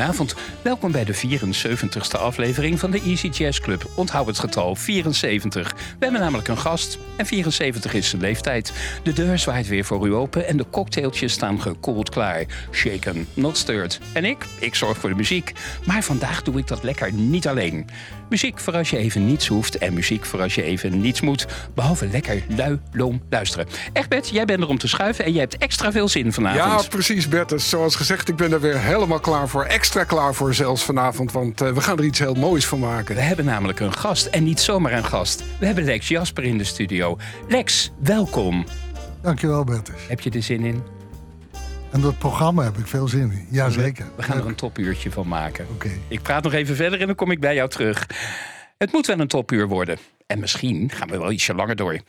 Goedenavond. Welkom bij de 74ste aflevering van de Easy Jazz Club. Onthoud het getal 74. We hebben namelijk een gast en 74 is zijn leeftijd. De deur zwaait weer voor u open en de cocktailtjes staan gekoeld klaar. Shaken, not stirred. En ik? Ik zorg voor de muziek. Maar vandaag doe ik dat lekker niet alleen. Muziek voor als je even niets hoeft en muziek voor als je even niets moet. Behalve lekker lui, loom luisteren. Egbert, jij bent er om te schuiven en jij hebt extra veel zin vanavond. Ja, precies Bertus. Zoals gezegd, ik ben er weer helemaal klaar voor. Extra klaar voor zelfs vanavond, want uh, we gaan er iets heel moois van maken. We hebben namelijk een gast en niet zomaar een gast. We hebben Lex Jasper in de studio. Lex, welkom. Dankjewel Bertus. Heb je er zin in? En dat programma heb ik veel zin in. Jazeker. We gaan er een topuurtje van maken. Oké. Ik praat nog even verder en dan kom ik bij jou terug. Het moet wel een topuur worden. En misschien gaan we wel ietsje langer door.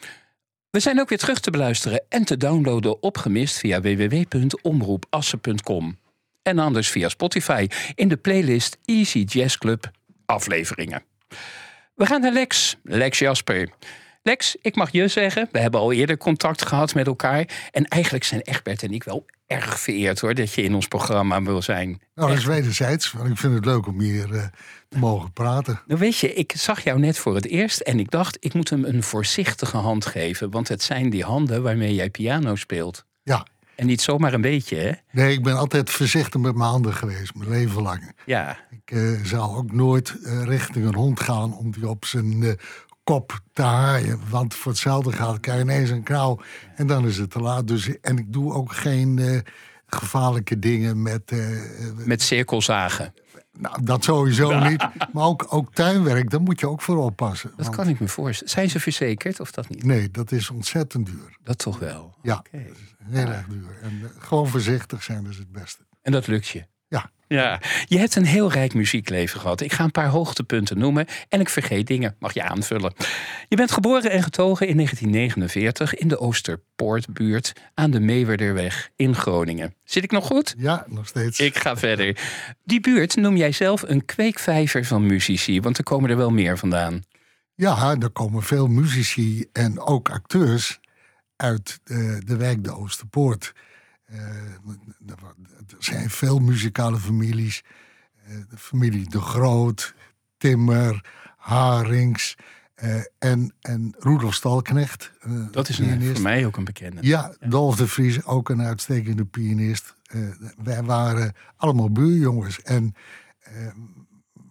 We zijn ook weer terug te beluisteren en te downloaden opgemist via www.omroepassen.com. En anders via Spotify in de playlist Easy Jazz Club afleveringen. We gaan naar Lex, Lex Jasper. Lex, ik mag je zeggen, we hebben al eerder contact gehad met elkaar. En eigenlijk zijn Egbert en ik wel erg vereerd hoor, dat je in ons programma wil zijn. Nou, dat is wederzijds, want ik vind het leuk om hier uh, te mogen praten. Nou weet je, ik zag jou net voor het eerst en ik dacht, ik moet hem een voorzichtige hand geven. Want het zijn die handen waarmee jij piano speelt. Ja. En niet zomaar een beetje, hè? Nee, ik ben altijd voorzichtig met mijn handen geweest, mijn leven lang. Ja. Ik uh, zal ook nooit uh, richting een hond gaan om die op zijn kop te haaien. Want voor hetzelfde gaat krijg je ineens een knauw en dan is het te laat. Dus, en ik doe ook geen gevaarlijke dingen met... Met cirkelzagen? Nou, dat sowieso niet. Maar ook, ook tuinwerk, daar moet je ook voor oppassen. Dat want... kan ik me voorstellen. Zijn ze verzekerd of dat niet? Nee, dat is ontzettend duur. Dat toch wel? Ja, okay. Heel erg duur. En uh, gewoon voorzichtig zijn is het beste. En dat lukt je? Ja. Ja, je hebt een heel rijk muziekleven gehad. Ik ga een paar hoogtepunten noemen en ik vergeet dingen. Mag je aanvullen. Je bent geboren en getogen in 1949 in de Oosterpoortbuurt aan de Meewerderweg in Groningen. Zit ik nog goed? Ja, nog steeds. Ik ga verder. Die buurt noem jij zelf een kweekvijver van muzici, want er komen er wel meer vandaan. Ja, er komen veel muzici en ook acteurs uit de, de wijk de Oosterpoort. Uh, er zijn veel muzikale families. Uh, de familie De Groot, Timmer, Harings uh, en, en Rudolf Stalknecht. dat is een, voor mij ook een bekende. Ja, ja, Dolf de Vries, ook een uitstekende pianist. wij waren allemaal buurjongens. En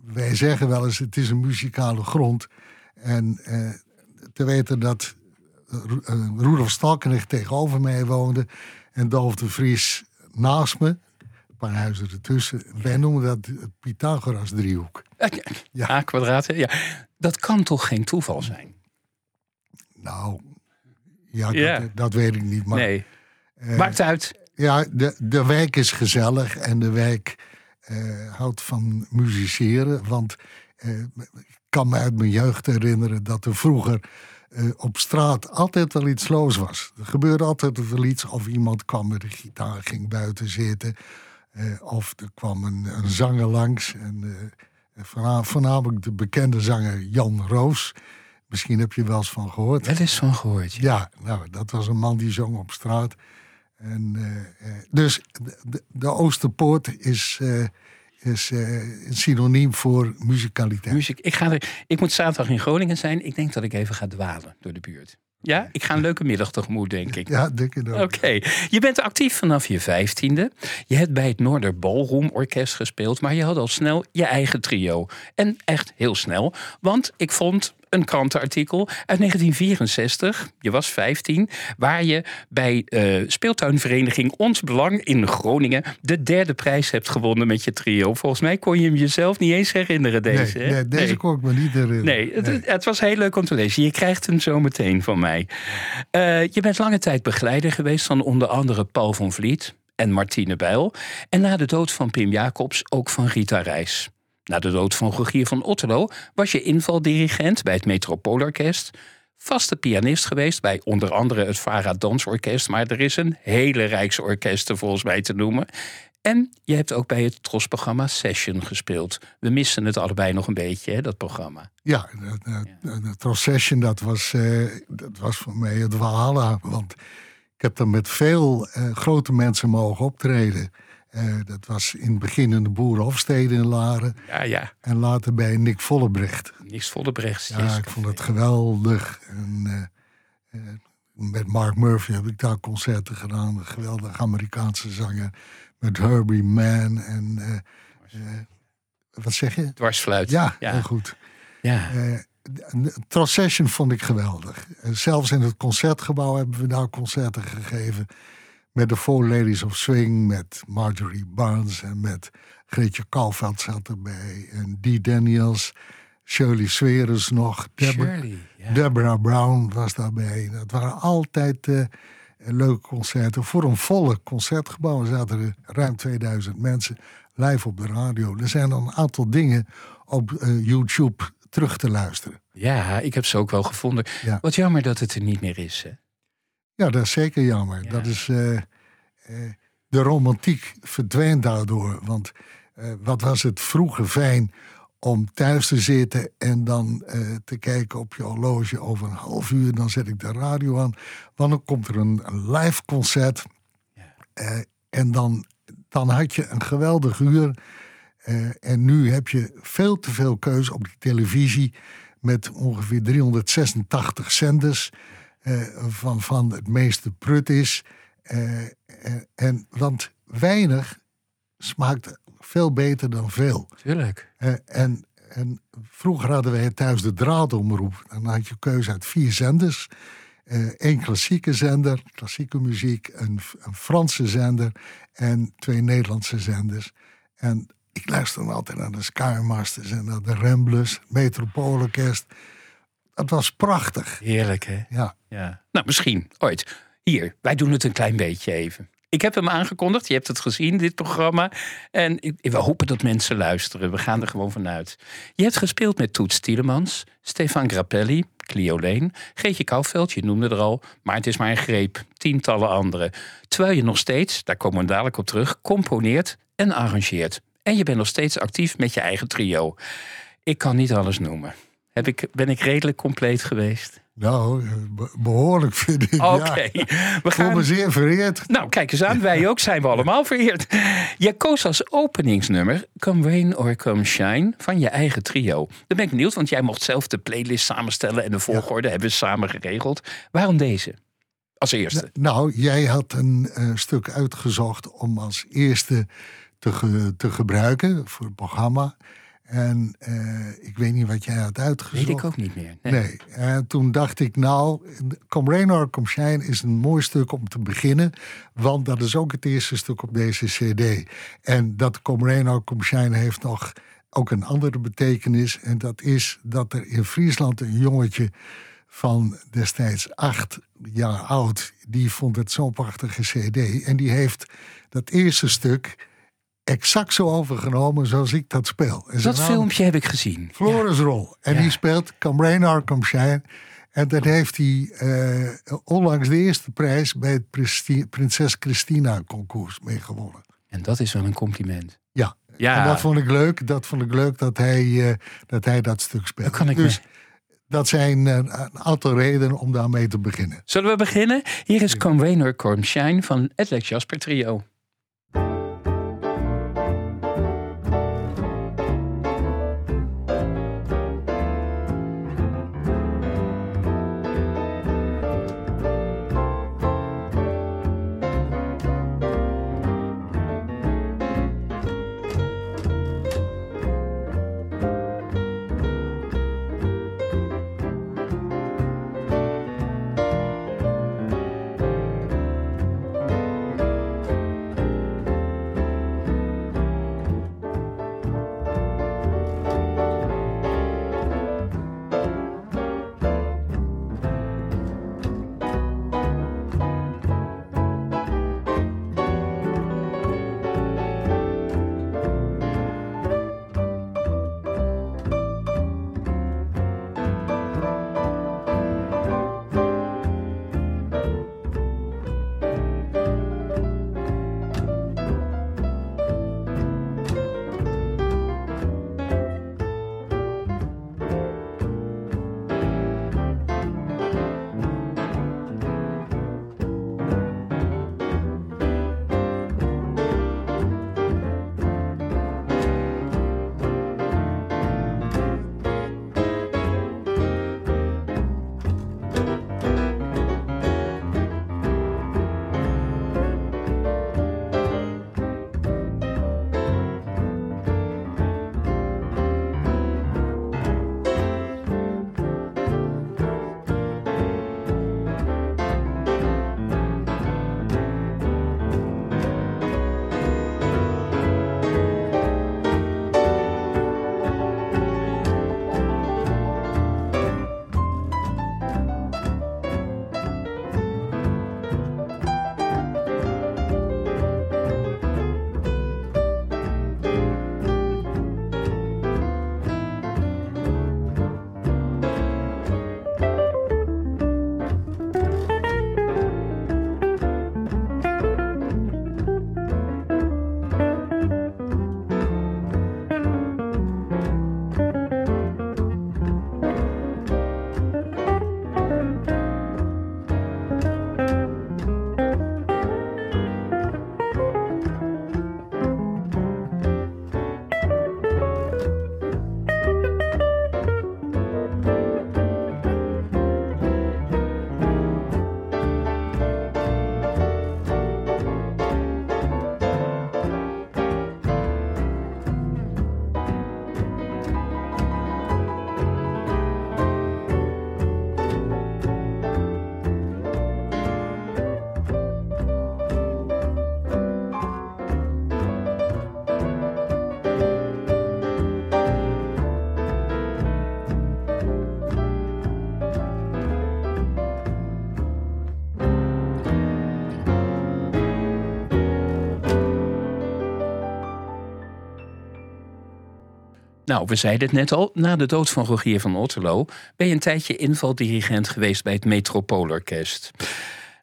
wij zeggen wel eens, het is een muzikale grond. En te weten dat Rudolf Stalknecht tegenover mij woonde en Dolf de Vries naast me. Een paar huizen ertussen. Wij noemen dat het Pythagoras-driehoek. Ja, A kwadraat. Ja. Dat kan toch geen toeval zijn? Nou, ja, ja. Dat, dat, weet ik niet. Maar, nee. Uh, Maakt uit. Ja, de, de wijk is gezellig en de wijk uh, houdt van musiceren. Want uh, ik kan me uit mijn jeugd herinneren dat er vroeger uh, op straat altijd wel iets los was. Er gebeurde altijd wel iets. Of iemand kwam met een gitaar, ging buiten zitten. Uh, of er kwam een, een zanger langs. En, uh, voornamelijk de bekende zanger Jan Roos. Misschien heb je wel eens van gehoord. Wel eens van gehoord. Ja, ja nou, dat was een man die zong op straat. En, dus de, de Oosterpoort is is uh, een synoniem voor muzikaliteit. Muziek. Ik, ga er, ik moet zaterdag in Groningen zijn. Ik denk dat ik even ga dwalen door de buurt. Ja, ik ga een leuke middag tegemoet, denk ik. Ja, denk ik ook. Oké. Je bent actief vanaf je vijftiende. Je hebt bij het Noorder Ballroom Orkest gespeeld, maar je had al snel je eigen trio. En echt heel snel, want ik vond een krantenartikel uit 1964. Je was 15, waar je bij uh, speeltuinvereniging Ons Belang in Groningen de derde prijs hebt gewonnen met je trio. Volgens mij kon je hem jezelf niet eens herinneren, deze. Nee, nee deze nee. kon ik me niet herinneren. Nee, het, het, was heel leuk om te lezen. Je krijgt hem zo meteen van mij. Uh, je bent lange tijd begeleider geweest van onder andere Paul van Vliet en Martine Bijl. En na de dood van Pim Jacobs ook van Rita Reis. Na de dood van Rogier van Otterlo was je invaldirigent bij het Metropoolorkest. Vaste pianist geweest bij onder andere het Vara Dansorkest. Maar er is een hele rijksorkest volgens mij te noemen. En je hebt ook bij het trosprogramma Session gespeeld. We missen het allebei nog een beetje, hè, dat programma. Ja, de, Tros Session, dat was, uh, dat was voor mij het Walhalla. Want ik heb dan met veel uh, grote mensen mogen optreden. Eh, dat was in het begin in de Boerenhofstede in Laren. Ja, ja. En later bij Nick Vollebrecht. Niks Vollebrechts. Ja, ik vond het geweldig. En, eh, eh, met Mark Murphy heb ik daar concerten gedaan. Een geweldige Amerikaanse zanger. Met Herbie Mann en... wat zeg je? Dwarsfluit. Ja, ja. heel goed. ja. Procession vond ik geweldig. Zelfs in het concertgebouw hebben we daar concerten gegeven. Met de Four Ladies of Swing, met Marjorie Barnes en met Greetje Kouwveld zat erbij. En Dee Daniels, Shirley Sweres nog. Deborah, Shirley. Deborah Brown was daarbij. Dat waren altijd eh, leuke concerten. Voor een volle concertgebouw zaten er ruim 2000 mensen live op de radio. Er zijn dan een aantal dingen op eh, YouTube terug te luisteren. ja, ik heb ze ook wel gevonden. Ja. Wat jammer dat het er niet meer is. Hè? Ja, dat is zeker jammer. Ja. Dat is, eh, eh, de romantiek verdwijnt daardoor. Want eh, wat was het vroeger fijn om thuis te zitten en dan te kijken op je horloge over een half uur. Dan zet ik de radio aan. Want dan komt er een, een live concert. Ja. En dan, dan had je een geweldig uur. En nu heb je veel te veel keuze op de televisie. Met ongeveer 386 zenders. Eh, van, van het meeste prut is. Eh, en, en, want weinig smaakt veel beter dan veel. Tuurlijk. Eh, en, en vroeger hadden wij thuis de draadomroep. Dan had je keuze uit vier zenders. Eén klassieke zender, klassieke muziek, een, een Franse zender en twee Nederlandse zenders. En ik luisterde altijd naar de Skymasters en naar de Ramblers, Metropoolorkest. Dat was prachtig. Heerlijk, hè? Ja, Ja. Nou, misschien ooit. Hier, wij doen het een klein beetje even. Ik heb hem aangekondigd, je hebt het gezien, dit programma. En we hopen dat mensen luisteren. We gaan er gewoon vanuit. Je hebt gespeeld met Toets Tielemans, Stefan Grappelli, Clio Leen, Geetje Kouwveld, je noemde er al. Maar het is maar een greep, tientallen anderen. Terwijl je nog steeds, daar komen we dadelijk op terug, componeert en arrangeert. En je bent nog steeds actief met je eigen trio. Ik kan niet alles noemen. Heb ik, ben ik redelijk compleet geweest? nou, eh, be- behoorlijk vind ik. Oké, Ja. we Ik voel gaan... me zeer vereerd. Nou, kijk eens aan, wij ook zijn we allemaal vereerd. Je koos als openingsnummer Come Rain or Come Shine van je eigen trio. Dan ben ik benieuwd, want jij mocht zelf de playlist samenstellen en de volgorde hebben we samen geregeld. Waarom deze? Als eerste. Nou, jij had een eh, stuk uitgezocht om als eerste te, ge- te gebruiken voor het programma. En eh, ik weet niet wat jij had uitgezocht. Weet ik ook niet meer. Nee. Nee, en toen dacht ik nou, Come Rain or Come Shine is een mooi stuk om te beginnen. Want dat is ook het eerste stuk op deze cd. En dat Come Rain or Come Shine heeft nog ook een andere betekenis. En dat is dat er in Friesland een jongetje van destijds acht jaar oud... die vond het zo'n prachtige cd. En die heeft dat eerste stuk exact zo overgenomen zoals ik dat speel. En Dat naam- filmpje heb ik gezien. Floris Rol. En Ja. die speelt Come Rain or Come Shine. En dat heeft hij eh, onlangs de eerste prijs bij het Pristi- Prinses Christina concours mee gewonnen. En dat is wel een compliment. Ja. Ja. En dat vond ik leuk. Dat vond ik leuk dat hij, eh, dat, hij dat stuk speelt. Dat kan ik dus me- dat zijn eh, een aantal redenen om daarmee te beginnen. Zullen we beginnen? Hier is Come Rain or Come Shine van het Lex Jasper Trio. Nou, we zeiden het net al. Na de dood van Rogier van Otterlo ben je een tijdje invaldirigent geweest bij het Metropoolorkest.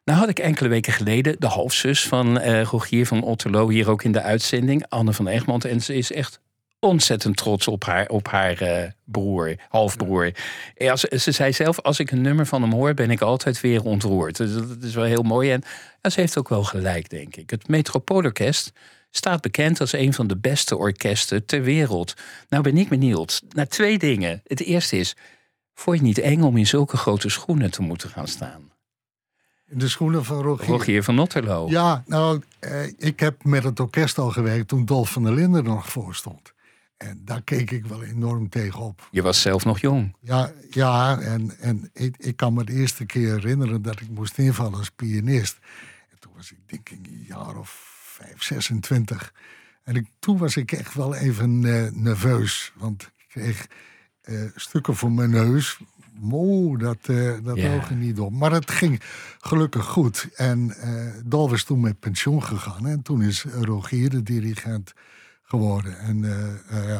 Nou had ik enkele weken geleden de halfzus van uh, Rogier van Otterlo hier ook in de uitzending, Anne van Egmond. En ze is echt ontzettend trots op haar, op haar uh, broer, halfbroer. Als, ze zei zelf, als ik een nummer van hem hoor, ben ik altijd weer ontroerd. Dus dat is wel heel mooi. En, en ze heeft ook wel gelijk, denk ik. Het Metropoolorkest staat bekend als een van de beste orkesten ter wereld. Nou ben ik benieuwd naar twee dingen. Het eerste is, vond je het niet eng om in zulke grote schoenen te moeten gaan staan? In de schoenen van Rogier. Rogier van Otterlo. Ja, nou, eh, ik heb met het orkest al gewerkt toen Dolf van der Linden nog voor stond. En daar keek ik wel enorm tegenop. Je was zelf nog jong. Ja, ja en, en ik, ik kan me de eerste keer herinneren dat ik moest invallen als pianist. En toen was ik denk ik een jaar of 5, 26. En ik, toen was ik echt wel even uh, nerveus. Want ik kreeg uh, stukken voor mijn neus. Mo, dat, uh, dat ogen niet op. Maar het ging gelukkig goed. En Dolf is toen met pensioen gegaan. En toen is Rogier de dirigent geworden. En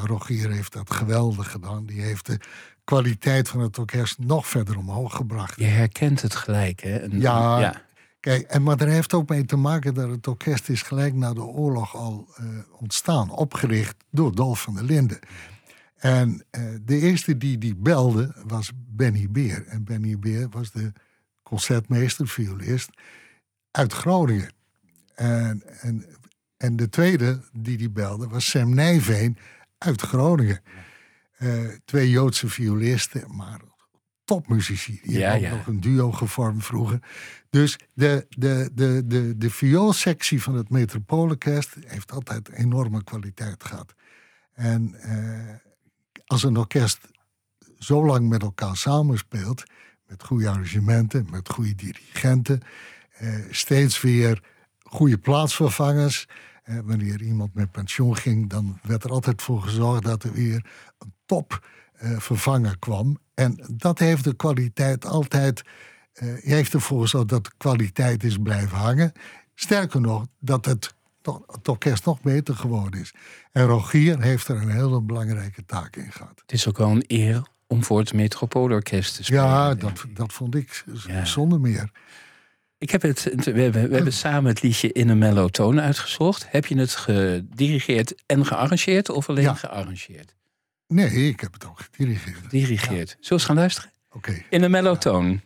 Rogier heeft dat geweldig gedaan. Die heeft de kwaliteit van het orkest nog verder omhoog gebracht. Je herkent het gelijk, hè? ja, ja, Kijk, en, maar er heeft ook mee te maken dat het orkest is gelijk na de oorlog al uh, ontstaan, opgericht door Dolf van der Linden. En uh, de eerste die die belde was Benny Beer. En Benny Beer was de concertmeester, violist uit Groningen. En, en, en de tweede die die belde was Sam Nijveen uit Groningen. Uh, twee Joodse violisten, maar topmuzici. Die ja, hebben ook nog een duo gevormd vroeger. Dus de, de, de, de, de vioolsectie van het Metropoolorkest heeft altijd enorme kwaliteit gehad. En eh, als een orkest zo lang met elkaar samenspeelt, met goede arrangementen, met goede dirigenten, eh, steeds weer goede plaatsvervangers. Eh, wanneer iemand met pensioen ging, dan werd er altijd voor gezorgd dat er weer een top uh, vervanger kwam. En dat heeft de kwaliteit altijd. Uh, heeft ervoor gezorgd dat de kwaliteit is blijven hangen. Sterker nog, dat het, het orkest nog beter geworden is. En Rogier heeft er een hele belangrijke taak in gehad. Het is ook wel een eer om voor het Metropoolorkest te spelen. Ja, dat, dat vond ik zonder meer. Ik heb het, we, hebben, we hebben samen het liedje in een mellow uitgezocht. Heb je het gedirigeerd en gearrangeerd of alleen gearrangeerd? Nee, ik heb het ook gedirigeerd. Dirigeerd. Ja. Zullen we eens gaan luisteren? Oké. In een mellotoon.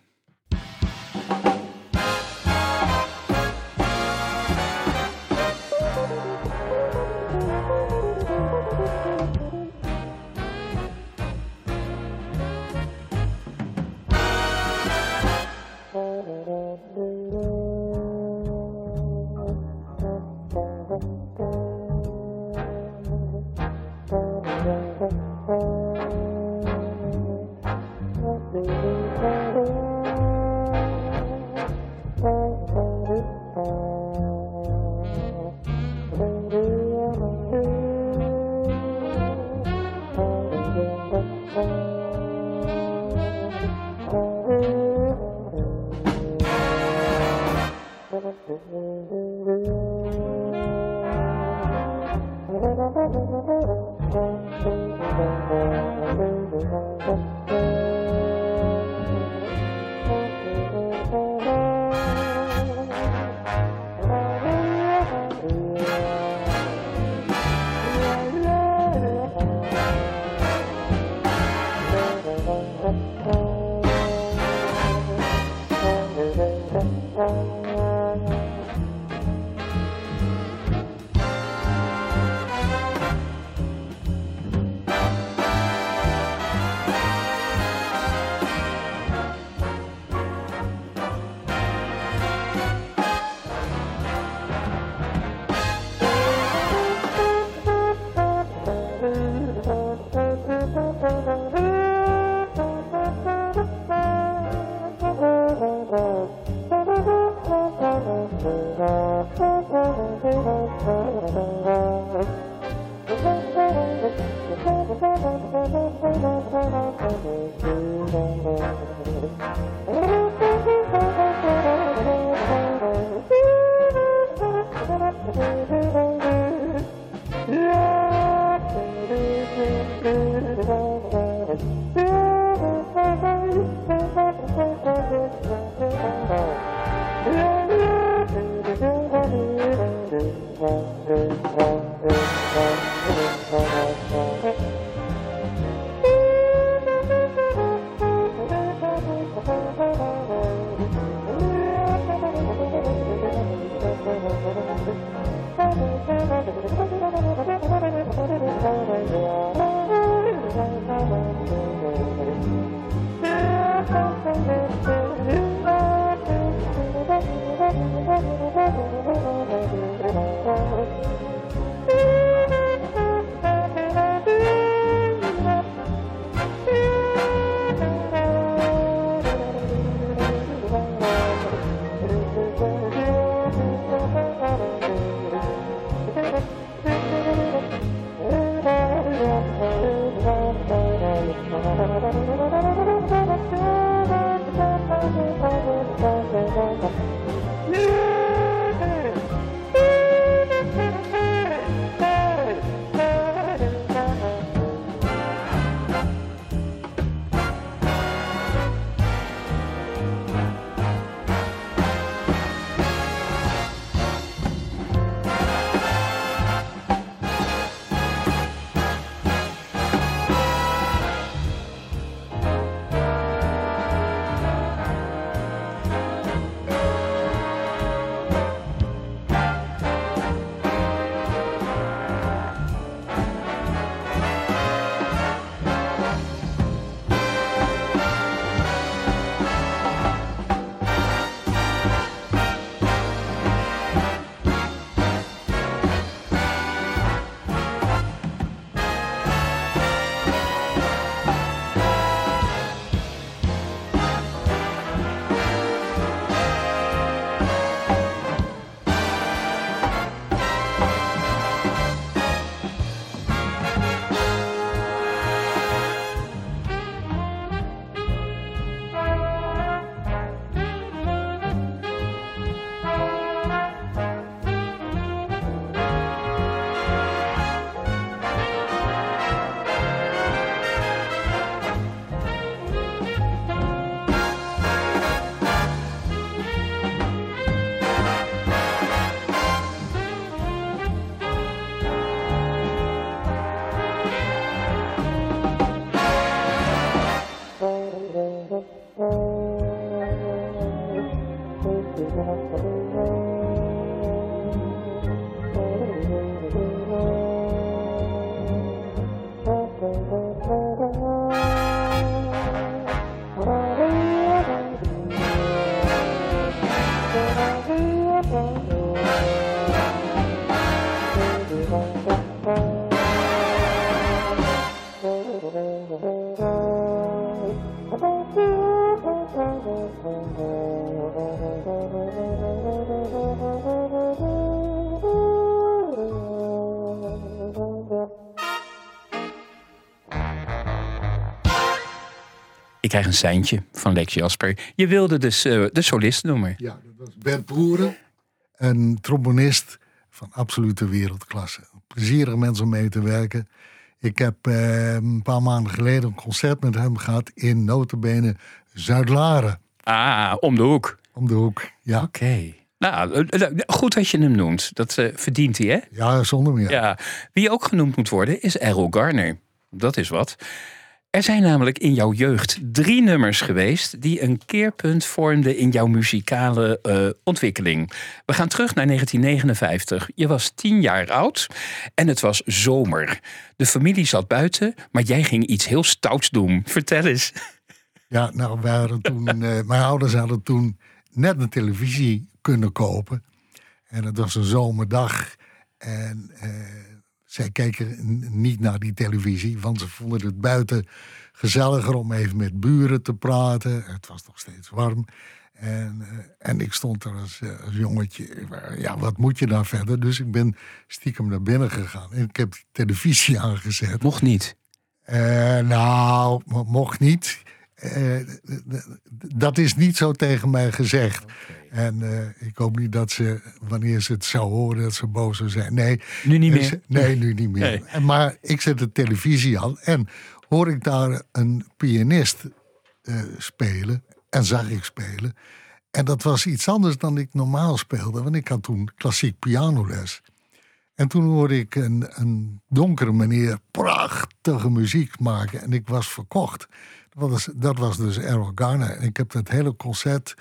Krijg een seintje van Lex Jasper. Je wilde dus uh, de solist noemen. Ja, dat was Bert Boeren. Een trombonist van absolute wereldklasse. Plezierig mensen om mee te werken. Ik heb uh, een paar maanden geleden een concert met hem gehad in notabene Zuid-Laren. Ah, om de hoek. Om de hoek, ja. Oké. Nou, eh, goed dat je hem noemt. Dat uh, verdient hij, hè? Ja, zonder meer. Ja. Wie ook genoemd moet worden is Errol Garner. Dat is wat. Er zijn namelijk in jouw jeugd drie nummers geweest die een keerpunt vormden in jouw muzikale uh, ontwikkeling. We gaan terug naar 1959. Je was tien jaar oud en het was zomer. De familie zat buiten, maar jij ging iets heel stouts doen. Vertel eens. Ja, nou, wij hadden toen, uh, mijn ouders hadden toen net een televisie kunnen kopen. En het was een zomerdag. En uh, zij keken niet naar die televisie, want ze vonden het buiten gezelliger om even met buren te praten. Het was nog steeds warm. En, uh, en ik stond er als, uh, als, jongetje. Ja, wat moet je daar verder? Dus ik ben stiekem naar binnen gegaan. En ik heb de televisie aangezet. Mocht niet? Uh, nou, mocht niet. Dat is niet zo tegen mij gezegd. En uh, ik hoop niet dat ze, wanneer ze het zou horen, dat ze boos zou zijn. Nee, nu niet meer. nee, nu niet meer. Nee. En, maar ik zet de televisie aan en hoor ik daar een pianist uh, spelen. En zag ik spelen. En dat was iets anders dan ik normaal speelde. Want ik had toen klassiek pianoles. En toen hoorde ik een, een donkere meneer prachtige muziek maken. En ik was verkocht. Dat was, dat was dus Errol Garner. En ik heb dat hele concert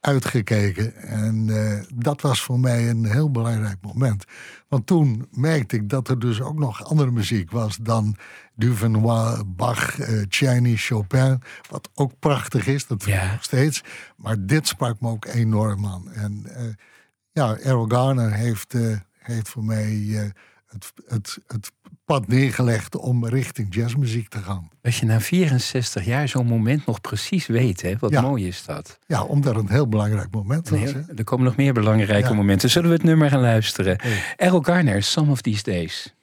uitgekeken. En uh, dat was voor mij een heel belangrijk moment. Want toen merkte ik dat er dus ook nog andere muziek was dan Duvenois, Bach, uh, Chinese, Chopin. Wat ook prachtig is, dat vind ik nog steeds. Maar dit sprak me ook enorm aan. En uh, ja, Errol Garner heeft, heeft voor mij het, het, het pad neergelegd om richting jazzmuziek te gaan. Als je na 64 jaar zo'n moment nog precies weet, hè? wat mooi is dat. Ja, omdat het een heel belangrijk moment was. Er komen nog meer belangrijke momenten. Zullen we het nummer gaan luisteren? Errol Garner, Some of These Days.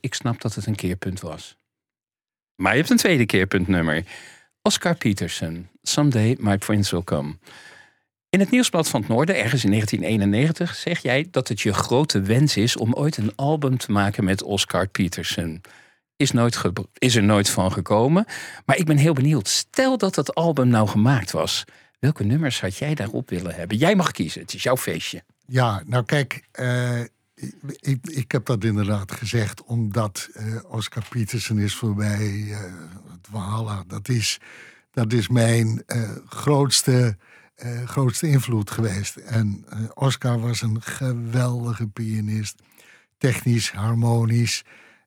Ik snap dat het een keerpunt was. Maar je hebt een tweede keerpuntnummer. Oscar Peterson, Someday My Prince Will Come. In het Nieuwsblad van het Noorden, ergens in 1991, zeg jij dat het je grote wens is om ooit een album te maken met Oscar Peterson. Is, nooit is er nooit van gekomen. Maar ik ben heel benieuwd. Stel dat dat album nou gemaakt was. Welke nummers had jij daarop willen hebben? Jij mag kiezen, het is jouw feestje. Ja, nou kijk, uh, ik, ik heb dat inderdaad gezegd, omdat uh, Oscar Peterson is voor mij uh, Walhalla. Dat is, dat is mijn uh, grootste, grootste invloed geweest. En Oscar was een geweldige pianist. Technisch, harmonisch,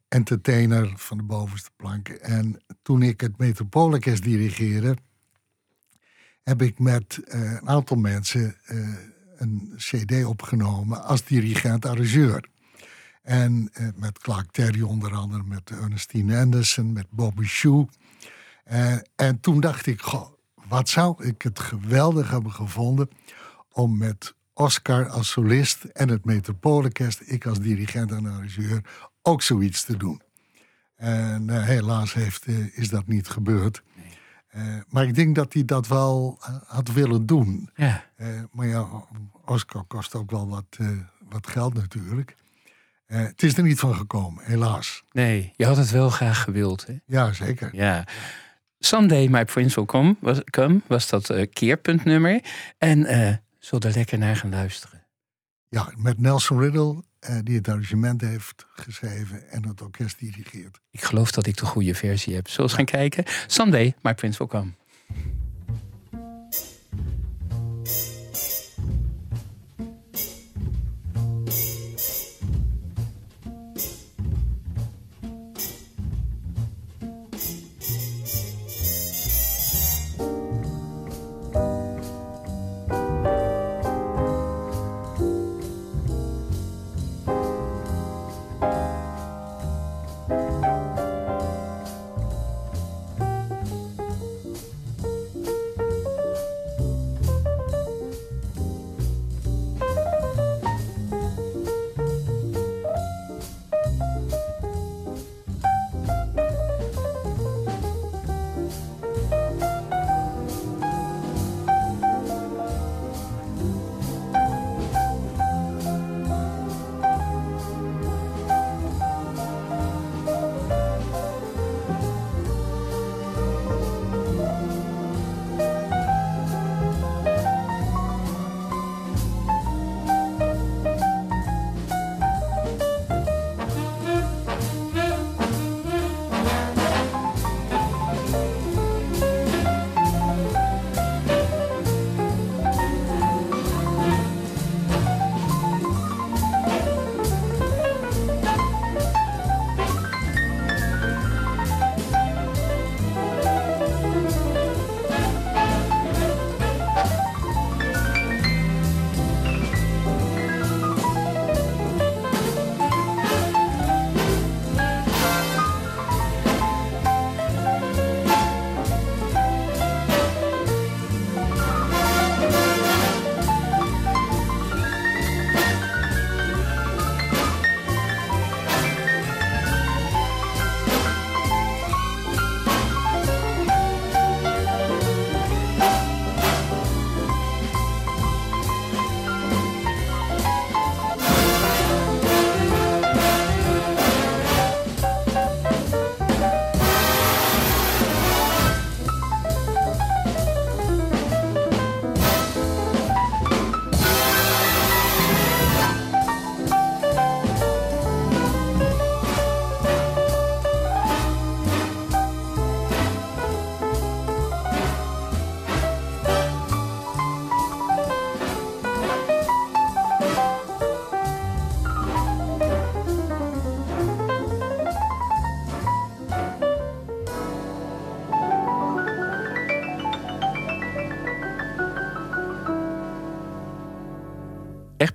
entertainer van de bovenste plank. En toen ik het Metropoolorkest dirigeerde, heb ik met een aantal mensen een CD opgenomen als dirigent-arrangeur. En eh, met Clark Terry onder andere, met Ernestine Anderson, met Bobby Shoe. Eh, en toen dacht ik, wat zou ik het geweldig hebben gevonden om met Oscar als solist en het Metropoolorkest, ik als dirigent en arrangeur, ook zoiets te doen. En eh, helaas heeft, eh, is dat niet gebeurd. Eh, maar ik denk dat hij dat wel eh, had willen doen. Ja. Eh, maar ja, Oscar kost ook wel wat, wat geld natuurlijk. Het is er niet van gekomen, helaas. Nee, je had het wel graag gewild. Hè? Ja, zeker. Ja. Someday My Prince Will Come was, come, was dat keerpuntnummer. En eh zullen er lekker naar gaan luisteren. Ja, met Nelson Riddle, eh, die het arrangement heeft geschreven en het orkest dirigeert. Ik geloof dat ik de goede versie heb. Zullen we gaan kijken? Someday My Prince Will Come.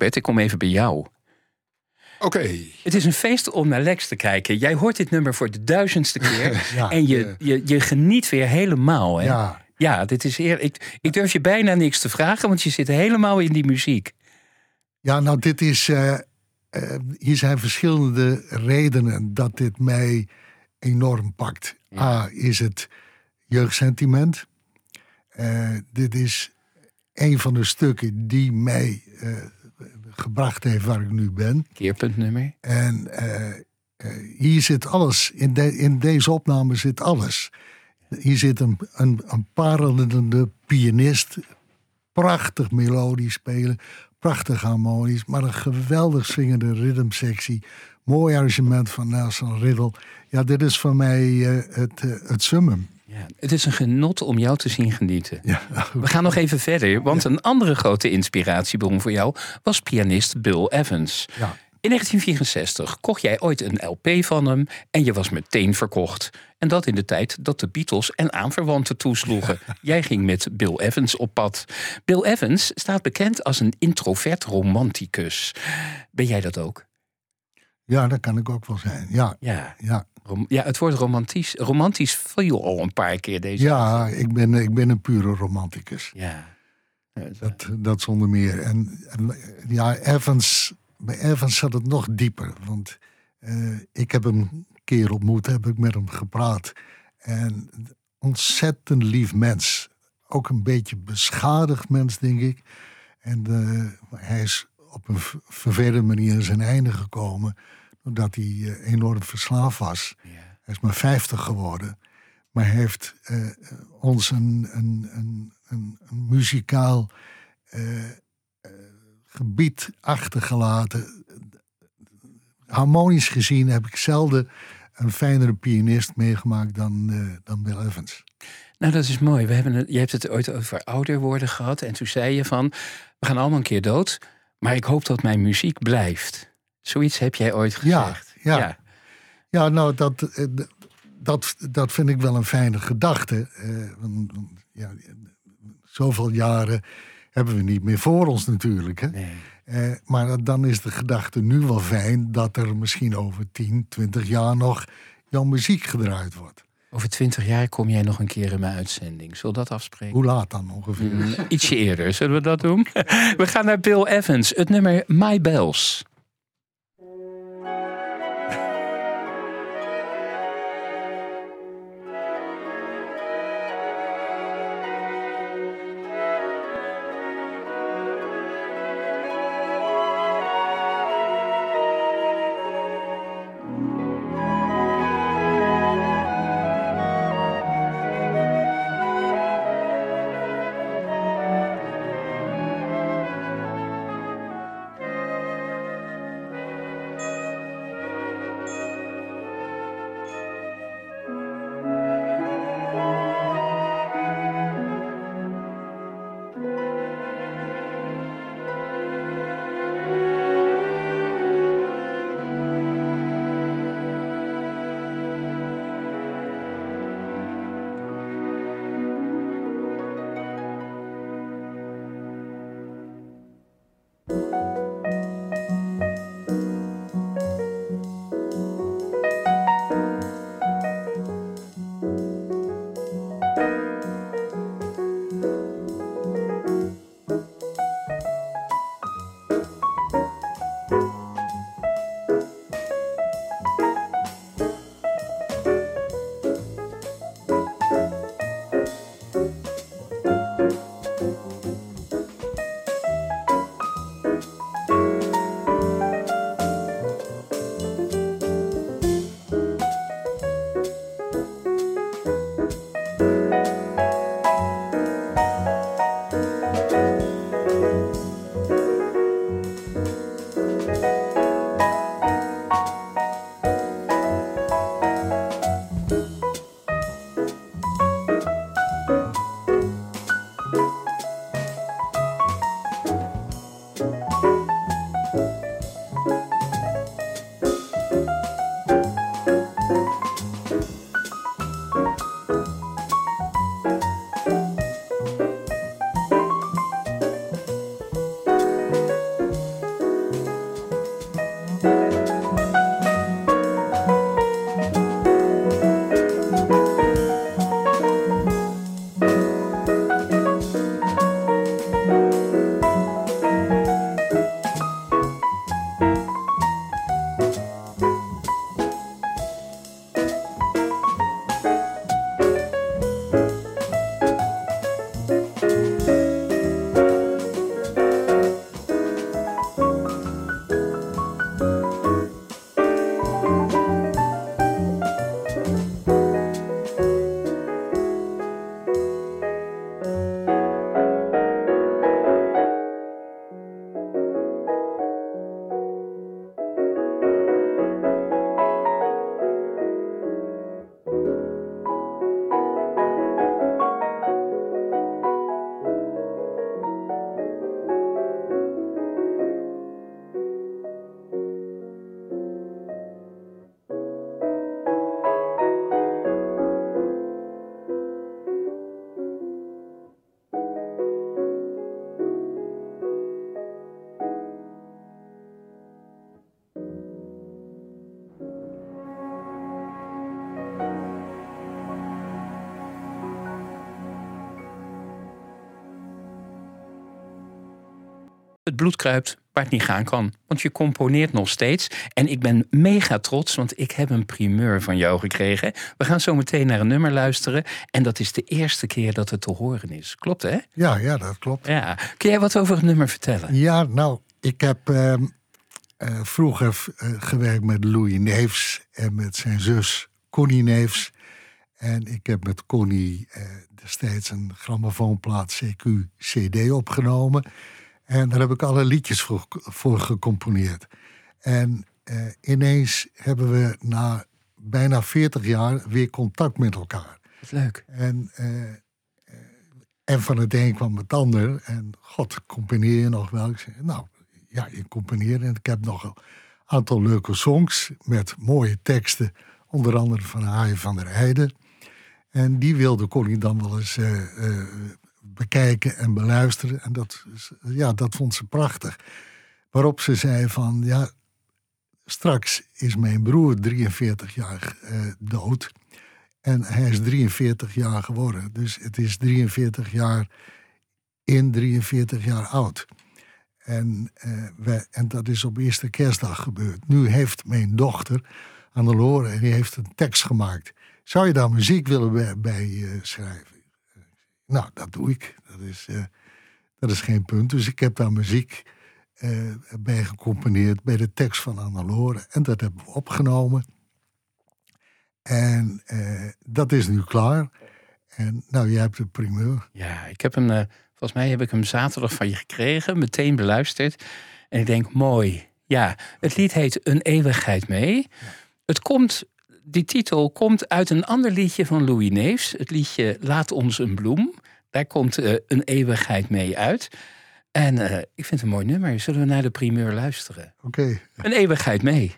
Egbert, ik kom even bij jou. Oké. Het is een feest om naar Lex te kijken. Jij hoort dit nummer voor de duizendste keer. Ja. en je, je, je geniet weer helemaal. Hè? Ja, Ja, dit is eer. Ik, ik durf je bijna niks te vragen, want je zit helemaal in die muziek. Ja, nou, dit is. eh, eh, hier zijn verschillende redenen dat dit mij enorm pakt. A, is het jeugdsentiment. Eh, dit is een van de stukken die mij gebracht heeft waar ik nu ben. Keerpuntnummer. En eh, eh, hier zit alles. In, de, in deze opname zit alles. Hier zit een, een, een parelende pianist. Prachtig melodisch spelen. Prachtig harmonisch. Maar een geweldig swingende rhythmsectie. Mooi arrangement van Nelson Riddle. Ja, dit is voor mij eh, het, het summum. Ja, het is een genot om jou te zien genieten. Ja, We gaan nog even verder, want een andere grote inspiratiebron voor jou was pianist Bill Evans. ja. In 1964 kocht jij ooit een LP van hem en je was meteen verkocht. En dat in de tijd dat de Beatles en aanverwanten toesloegen. Jij ging met Bill Evans op pad. Bill Evans staat bekend als een introvert romanticus. Ben jij dat ook? Ja, dat kan ik ook wel zijn. Ja, Ja, ja. Ja het woord romantisch, romantisch viel al een paar keer deze ja ik, ben, ik ben een pure romanticus. Ja. Dat, dat zonder meer. En, en ja, Evans, bij Evans zat het nog dieper. Want eh, ik heb hem een keer ontmoet, heb ik met hem gepraat. En ontzettend lief mens. Ook een beetje beschadigd mens, denk ik. En eh, hij is op een vervelende manier zijn einde gekomen. Doordat hij eh, enorm verslaafd was. Hij is maar 50 geworden. Maar hij heeft eh, ons een, een, een, een, een muzikaal eh, gebied achtergelaten. Harmonisch gezien heb ik zelden een fijnere pianist meegemaakt dan, dan Bill Evans. Nou, dat is mooi. We hebben je hebt het ooit over ouder worden gehad. En toen zei je van, we gaan allemaal een keer dood. Maar ik hoop dat mijn muziek blijft. Zoiets heb jij ooit Ja, gezegd. ja. Ja, nou, dat, eh, dat, dat vind ik wel een fijne gedachte. Eh, ja, zoveel jaren hebben we niet meer voor ons natuurlijk. Hè? Nee. Eh, maar dan is de gedachte nu wel fijn dat er misschien over 10, 20 jaar nog jouw muziek gedraaid wordt. Over twintig jaar kom jij nog een keer in mijn uitzending. Zullen we dat afspreken? Hoe laat dan ongeveer? Mm, Ietsje eerder, zullen we dat doen? We gaan naar Bill Evans, het nummer My Bells. Bloed kruipt waar het niet gaan kan. Want je componeert nog steeds. En ik ben mega trots, want ik heb een primeur van jou gekregen. We gaan zo meteen naar een nummer luisteren. En dat is de eerste keer dat het te horen is. Klopt, hè? Ja, ja dat klopt. Ja. Kun jij wat over het nummer vertellen? Ja, nou, ik heb ehm, eh, vroeger uh, gewerkt met Louis Neefs en met zijn zus Connie Neefs. En ik heb met Connie uh, destijds een grammofoonplaat CQ-CD opgenomen. En daar heb ik alle liedjes voor, voor gecomponeerd. En uh, ineens hebben we na bijna 40 jaar weer contact met elkaar. Wat leuk. En, uh, en van het een kwam het ander. En god, componeer je nog wel? Ik zei, nou, ja, je componeert. En ik heb nog een aantal leuke songs met mooie teksten. Onder andere van Haaien van der Heijden. En die wilde Connie dan wel eens uh, uh, bekijken en beluisteren. En dat, ja, dat vond ze prachtig. Waarop ze zei van, ja, straks is mijn broer 43 jaar uh, dood. En hij is 43 jaar geworden. Dus het is 43 jaar in 43 jaar oud. En, wij, en dat is op eerste kerstdag gebeurd. Nu heeft mijn dochter, Annelore, en die heeft een tekst gemaakt. Zou je daar muziek willen bij, uh, schrijven? Nou, dat doe ik. Dat is, uh, dat is geen punt. Dus ik heb daar muziek uh, bij gecomponeerd bij de tekst van Annelore. En dat hebben we opgenomen. En uh, dat is nu klaar. En nou, jij hebt de primeur. Ja, ik heb hem, volgens mij heb ik hem zaterdag van je gekregen, meteen beluisterd. En ik denk, mooi. Ja, het lied heet Een eeuwigheid mee. Ja. Het komt die titel komt uit een ander liedje van Louis Neefs. Het liedje Laat ons een bloem. Daar komt uh, een eeuwigheid mee uit. En uh, ik vind het een mooi nummer. Zullen we naar de primeur luisteren? Oké. Okay. Een eeuwigheid mee.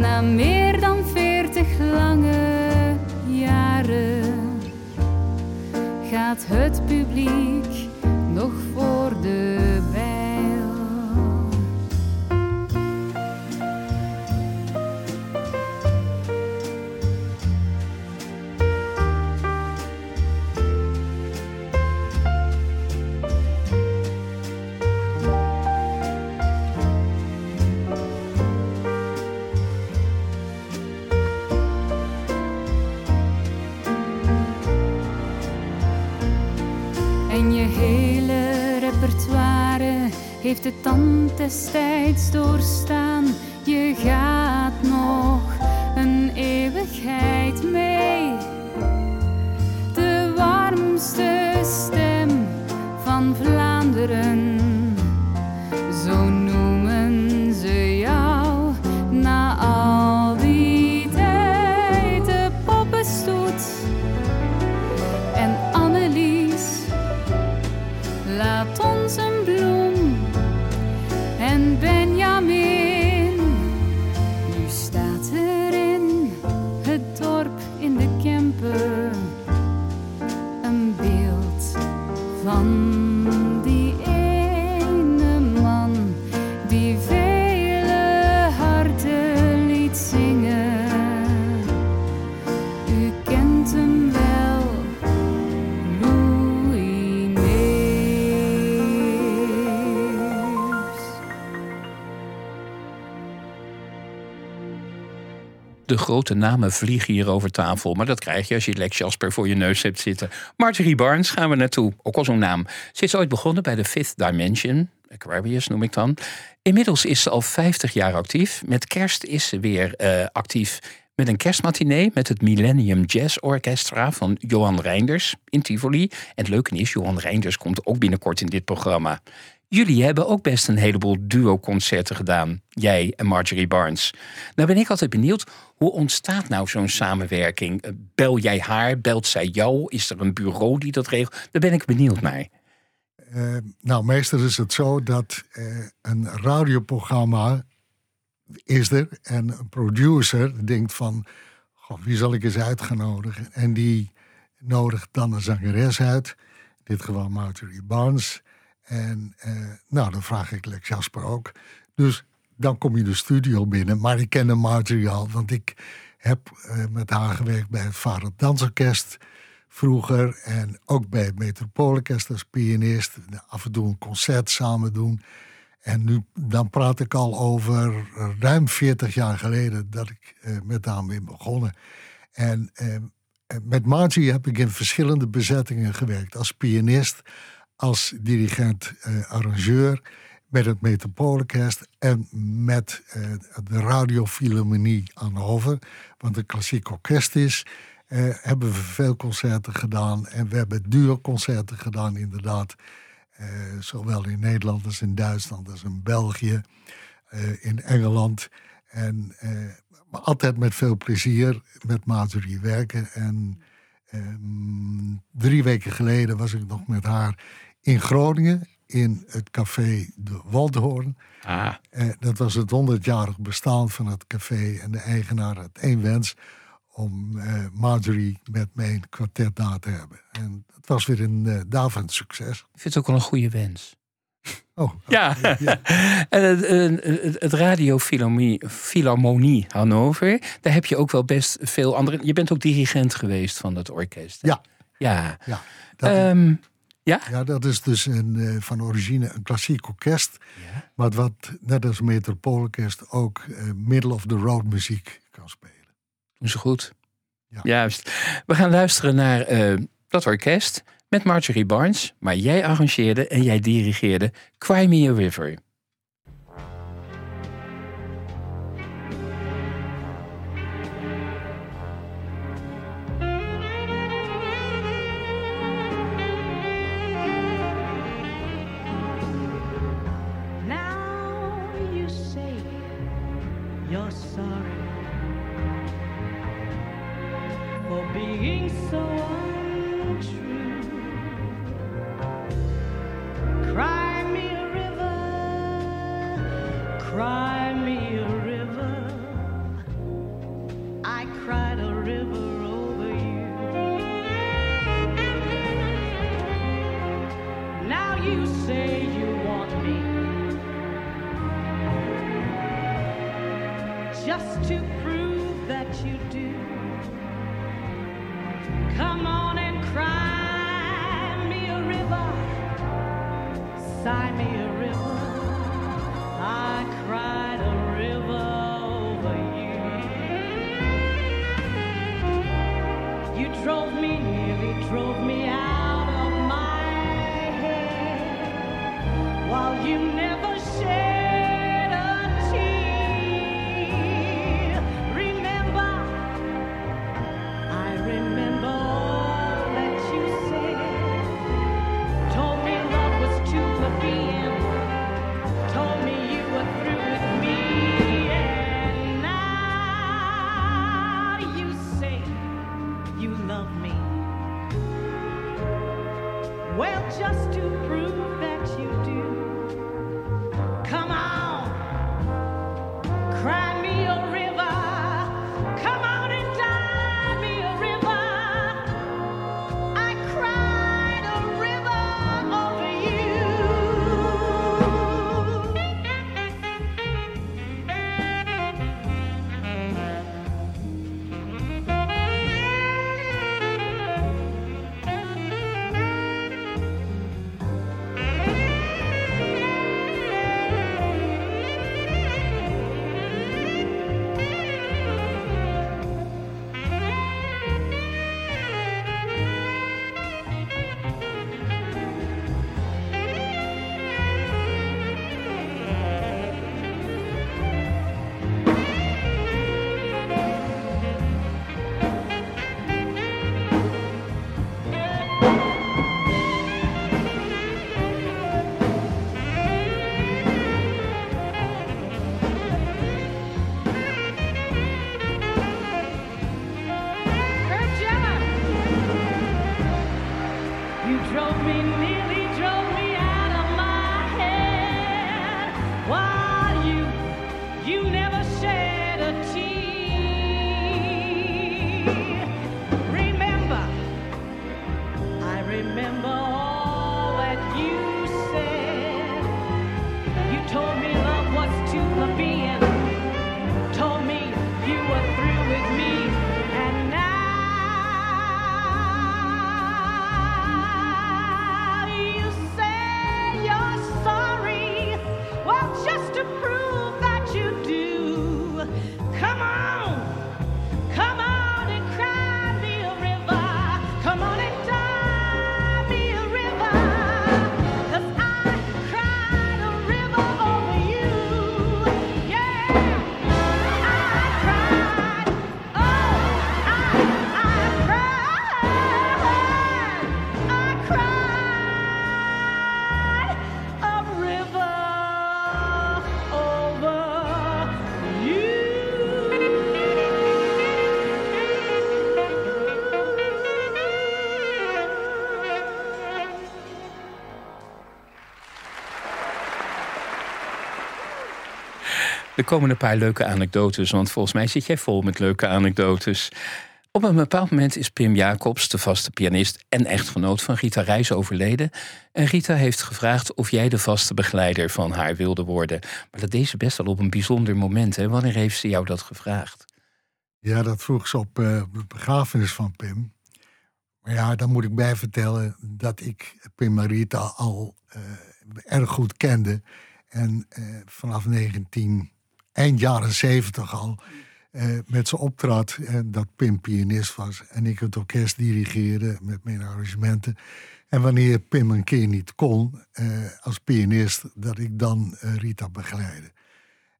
Na meer dan veertig lange jaren gaat het heeft het dan destijds doorstaan. De grote namen vliegen hier over tafel. Maar dat krijg je als je Lex Jasper voor je neus hebt zitten. Marjorie Barnes gaan we naartoe. Ook al zo'n naam. Ze is ooit begonnen bij de Fifth Dimension. Aquarius noem ik dan. Inmiddels is ze al 50 jaar actief. Met kerst is ze weer eh, actief met een kerstmatinee met het Millennium Jazz Orchestra van Johan Reinders in Tivoli. En het leuke is, Johan Reinders komt ook binnenkort in dit programma. Jullie hebben ook best een heleboel duo-concerten gedaan, jij en Marjorie Barnes. Nou ben ik altijd benieuwd, hoe ontstaat nou zo'n samenwerking? Eh, Bel jij haar, belt zij jou? Is er een bureau die dat regelt? Daar ben ik benieuwd naar. Eh, nou, meestal is het zo dat eh, een radioprogramma is er en een producer denkt van, wie zal ik eens uitgenodigen? En die nodigt dan een zangeres uit, in dit geval Marjorie Barnes. En eh, nou, dan vraag ik Lex Jasper ook. Dus dan kom je de studio binnen. Maar ik kende Marjorie al, want ik heb eh, met haar gewerkt bij het Vader Dansorkest vroeger. En ook bij het Metropoolorkest als pianist. Af en toe een concert samen doen. En nu, dan praat ik al over ruim 40 jaar geleden dat ik eh, met haar ben begonnen. En met Margie heb ik in verschillende bezettingen gewerkt. Als pianist, als dirigent, eh, arrangeur, met het Metropoolorkest en met eh, de Radiofilharmonie aan Hoven, want een klassiek orkest is. eh, hebben we veel concerten gedaan en we hebben duo-concerten gedaan, inderdaad. Eh, zowel in Nederland als in Duitsland als in België, eh, in Engeland. En maar altijd met veel plezier met Marjorie werken. En ehm, drie weken geleden was ik nog met haar in Groningen in het café De Waldhoorn. Ah, Eh, dat was het 100-jarig bestaan van het café. En de eigenaar had één wens om eh, Marjorie met mij een kwartet na te hebben. En het was weer een eh davend succes. ik vind het ook wel een goede wens. Oh, Ja, en het, het, het Radio Philharmonie, Hannover, daar heb je ook wel best veel andere. Je bent ook dirigent geweest van dat orkest. hè? Ja. Ja. ja. Dat, Ehm, ja? ja, dat is dus een, eh, van origine een klassiek orkest. Ja. Maar wat net als Metropoolorkest ook eh, middle of the road muziek kan spelen. Ze goed. Ja. Juist. We gaan luisteren naar eh, dat orkest met Marjorie Barnes. Maar jij arrangeerde en jij dirigeerde Cry Me a River. Me, nearly komen een paar leuke anekdotes, want volgens mij zit jij vol met leuke anekdotes. Op een bepaald moment is Pim Jacobs, de vaste pianist en echtgenoot van Rita Reis, overleden. En Rita heeft gevraagd of jij de vaste begeleider van haar wilde worden. Maar dat deed ze best wel op een bijzonder moment. Hè? Wanneer heeft ze jou dat gevraagd? Ja, dat vroeg ze op eh, de begrafenis van Pim. Maar ja, dan moet ik bij vertellen dat ik Pim Marita al eh, erg goed kende. En eh, vanaf 19, eind jaren 70 al eh, met ze optrad. En dat Pim pianist was en ik het orkest dirigeerde met mijn arrangementen. En wanneer Pim een keer niet kon eh, als pianist, dat ik dan eh, Rita begeleidde.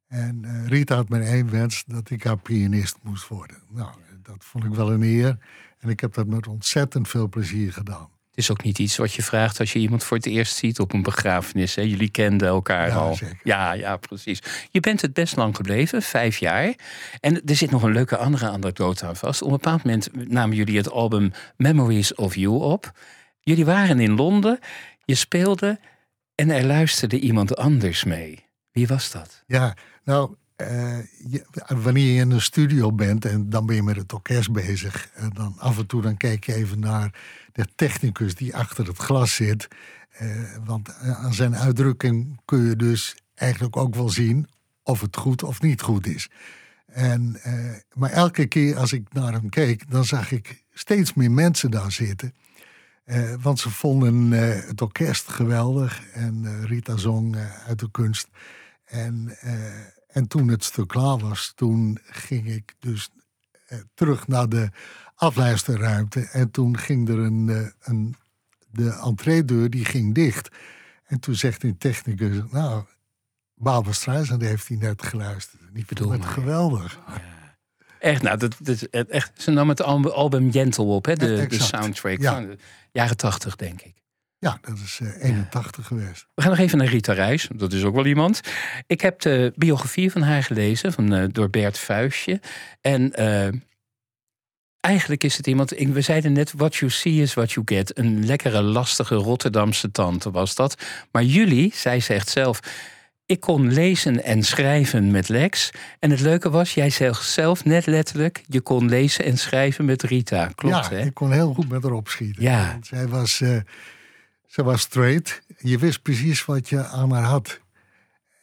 En eh, Rita had mijn één wens dat ik haar pianist moest worden. Nou, dat vond ik wel een eer. En ik heb dat met ontzettend veel plezier gedaan. Het is ook niet iets wat je vraagt als je iemand voor het eerst ziet op een begrafenis. Hè? Jullie kenden elkaar Ja, al. zeker. Ja, ja, precies. Je bent het best lang gebleven, vijf jaar. En er zit nog een leuke andere anekdote aan vast. Op een bepaald moment namen jullie het album Memories of You op. Jullie waren in Londen, je speelde en er luisterde iemand anders mee. Wie was dat? Ja, nou, eh, je- wanneer je in een studio bent en dan ben je met het orkest bezig. En dan af en toe dan kijk je even naar de technicus die achter het glas zit. Eh, want eh, aan zijn uitdrukking kun je dus eigenlijk ook wel zien of het goed of niet goed is. En, eh, maar elke keer als ik naar hem keek, dan zag ik steeds meer mensen daar zitten. Eh, want ze vonden eh, het orkest geweldig en eh, Rita zong eh, uit de kunst. En, eh, en toen het stuk klaar was, toen ging ik dus eh, terug naar de afluisterruimte. En toen ging er een, eh, een de entreedeur die ging dicht. En toen zegt een technicus, nou, Barbara Streisand heeft hij net geluisterd. En ik Bedoel het geweldig. Echt, nou, dat, dat, echt, ze nam het album, Gentle op, hè? De, Ja, de soundtrack Ja. van de jaren tachtig, denk ik. Ja, dat is eh, 81 geweest. We gaan nog even naar Rita Reis. Dat is ook wel iemand. Ik heb de biografie van haar gelezen van, eh, door Bert Vuistje. En eh, eigenlijk is het iemand... ik- We zeiden net, what you see is what you get. Een lekkere, lastige Rotterdamse tante was dat. Maar jullie, zij zegt zelf... Ik kon lezen en schrijven met Lex. En het leuke was, jij zegt zelf net letterlijk... je kon lezen en schrijven met Rita. Klopt, ja, hè? ik kon heel goed met haar opschieten. Ja. Zij was, zij was straight. Je wist precies wat je aan haar had.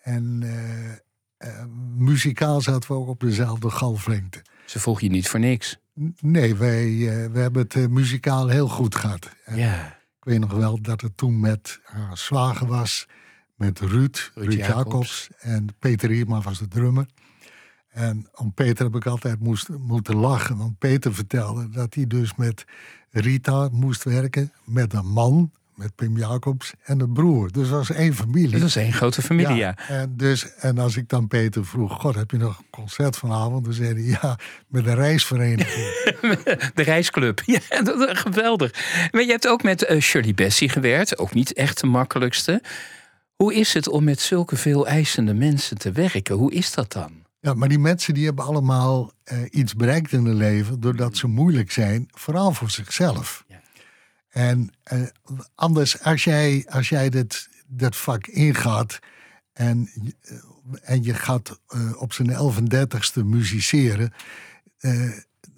En eh, eh, muzikaal zaten we ook op dezelfde golflengte. Ze vroeg je niet voor niks. N- Nee, wij, eh, we hebben het muzikaal heel goed gehad. En Ja. Ik weet nog wel dat het toen met haar zwager was. Met Ruud, Ruud, Jacobs. Jacobs. En Peter Rierma was de drummer. En om Peter heb ik altijd moest, moeten lachen. Want Peter vertelde dat hij dus met Rita moest werken. Met een man, met Pim Jacobs en een broer. Dus dat was één familie. Dat was één grote familie, ja. En, dus, en als ik dan Peter vroeg, god, heb je nog een concert vanavond? Dan zei hij, ja, met een reisvereniging. De reisclub. Ja, dat is geweldig. Maar je hebt ook met eh, Shirley Bessie gewerkt. Ook niet echt de makkelijkste. Hoe is het om met zulke veel eisende mensen te werken? Hoe is dat dan? Ja, maar die mensen die hebben allemaal eh, iets bereikt in hun leven doordat ze moeilijk zijn, vooral voor zichzelf. En eh, anders, als jij, als jij dit, dat vak ingaat en, eh, en je gaat eh, op zijn 1130ste musiceren, eh,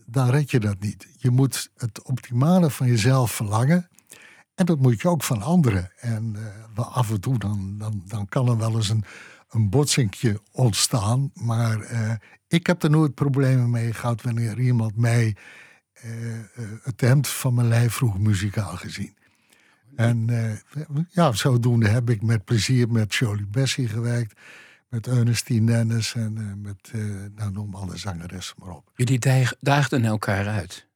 dan red je dat niet. Je moet het optimale van jezelf verlangen. En dat moet je ook van anderen. En af en toe dan, dan, dan kan er wel eens een, een botsingje ontstaan. Maar ik heb er nooit problemen mee gehad wanneer iemand mij het hemd van mijn lijf vroeg muzikaal gezien. En eh, ja, zodoende heb ik met plezier met Jolie Bessie gewerkt. Met Ernestine Dennis en eh, met, eh, nou noem alle zangeressen maar op. Jullie daag- daagden elkaar uit.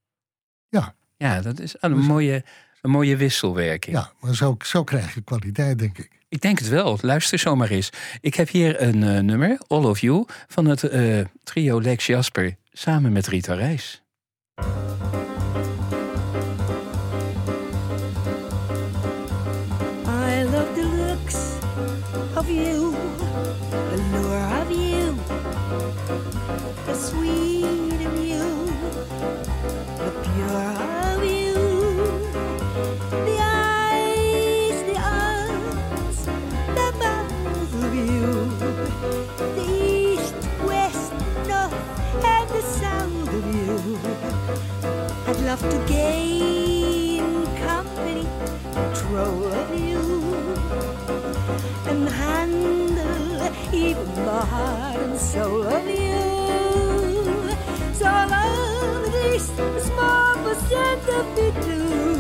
Ja, Ja, dat is een mooie, een mooie wisselwerking. ja maar zo, zo krijg je kwaliteit, denk ik. Ik denk het wel. Luister zomaar eens. Ik heb hier een eh, nummer, All of You, van het eh, trio Lex Jasper samen met Rita Reis. Música I'd to gain company, control of you, and handle even the heart and soul of you. So love at least a small percent of me too.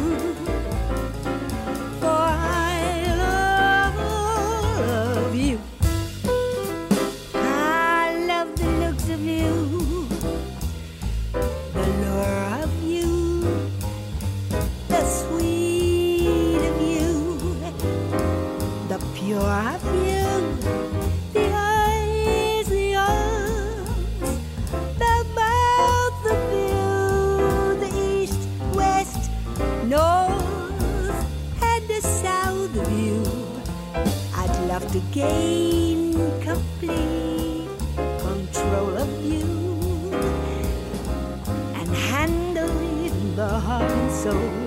To gain complete control of you and handle the heart and soul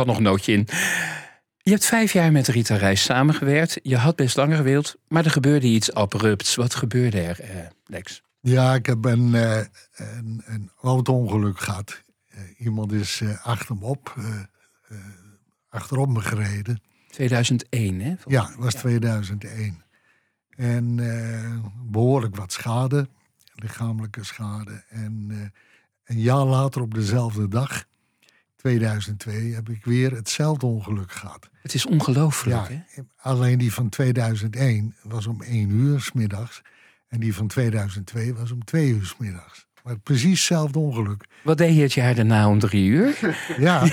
zat nog een nootje in. Je hebt vijf jaar met Rita Reis samengewerkt. Je had best langer gewild, maar er gebeurde iets abrupts. Wat gebeurde er, eh, Lex? Ja, ik heb een, eh, een, een auto-ongeluk gehad. Eh, iemand is eh, achter me op, achterop me gereden. 2001, hè? Ja, het was 2001. En eh, behoorlijk wat schade, lichamelijke schade. En een jaar later op dezelfde dag, 2002, heb ik weer hetzelfde ongeluk gehad. Het is ongelooflijk, Ja, hè? alleen die van 2001 was om 1 uur 's middags. En die van 2002 was om 2 uur 's middags. Maar precies hetzelfde ongeluk. Wat deed je het jaar daarna om drie uur? Ja.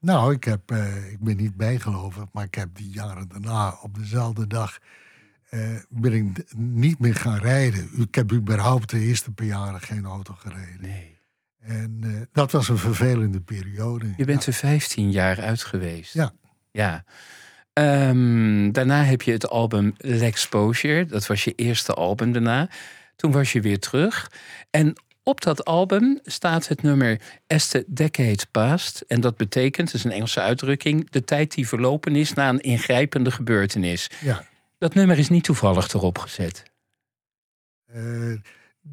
Nou, ik, heb, eh, ik ben niet bijgelovig, maar ik heb die jaren daarna op dezelfde dag eh, ben ik niet meer gaan rijden. Ik heb überhaupt de eerste paar jaren geen auto gereden. Nee. En eh, dat was een vervelende periode. Je bent er 15 jaar uit geweest. Ja. Ja. Ehm, daarna heb je het album L'Exposure. Dat was je eerste album daarna. Toen was je weer terug. En op dat album staat het nummer As the Decade Past. En dat betekent, het is een Engelse uitdrukking, de tijd die verlopen is na een ingrijpende gebeurtenis. Ja. Dat nummer is niet toevallig erop gezet. Eh,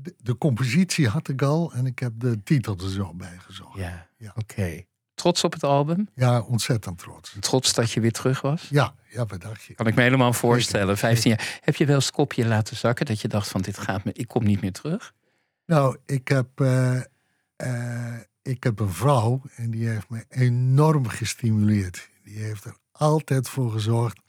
de, de compositie had ik al en ik heb de titel er zo bij gezocht. Ja, Ja. oké. Trots op het album? Ja, ontzettend trots. Trots dat je weer terug was? Ja, ja, wat dacht je? Kan ik me helemaal voorstellen. 15 jaar. Heb je wel eens het kopje laten zakken dat je dacht van dit gaat me, ik kom niet meer terug? Nou, ik heb, eh, eh, ik heb een vrouw en die heeft me enorm gestimuleerd. Die heeft er altijd voor gezorgd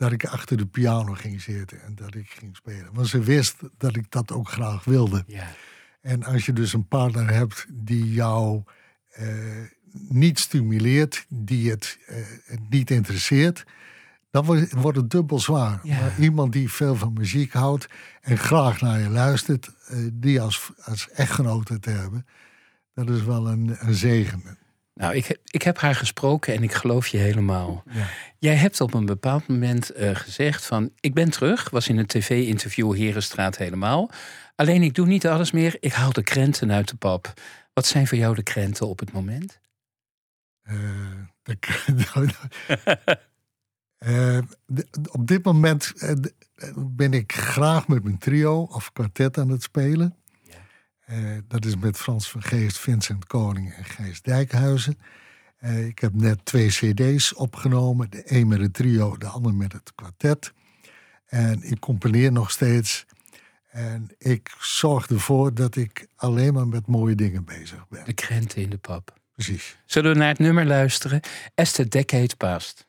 dat ik achter de piano ging zitten en dat ik ging spelen. Want ze wist dat ik dat ook graag wilde. Ja. En als je dus een partner hebt die jou eh, niet stimuleert, die het, eh, het niet interesseert, dan wordt wordt het dubbel zwaar. Ja. Maar iemand die veel van muziek houdt en graag naar je luistert, eh, die als, als echtgenote te hebben, dat is wel een, een zegen. Nou, ik, heb- ik heb haar gesproken en ik geloof je helemaal. Ja. Jij hebt op een bepaald moment eh, gezegd van... ik ben terug, was in een tv-interview Herenstraat helemaal. Alleen ik doe niet alles meer, ik haal de krenten uit de pap. Wat zijn voor jou de krenten op het moment? Eh, de- Eh, de- op dit moment eh, eh, ben ik graag met mijn trio of kwartet aan het spelen. Eh, dat is met Frans van Geest, Vincent Koning en Gijs Dijkhuizen. Eh, ik heb net twee cd's opgenomen. De een met het trio, de ander met het kwartet. En ik componeer nog steeds. En ik zorg ervoor dat ik alleen maar met mooie dingen bezig ben. De krenten in de pap. Precies. Zullen we naar het nummer luisteren? As the Decade Past.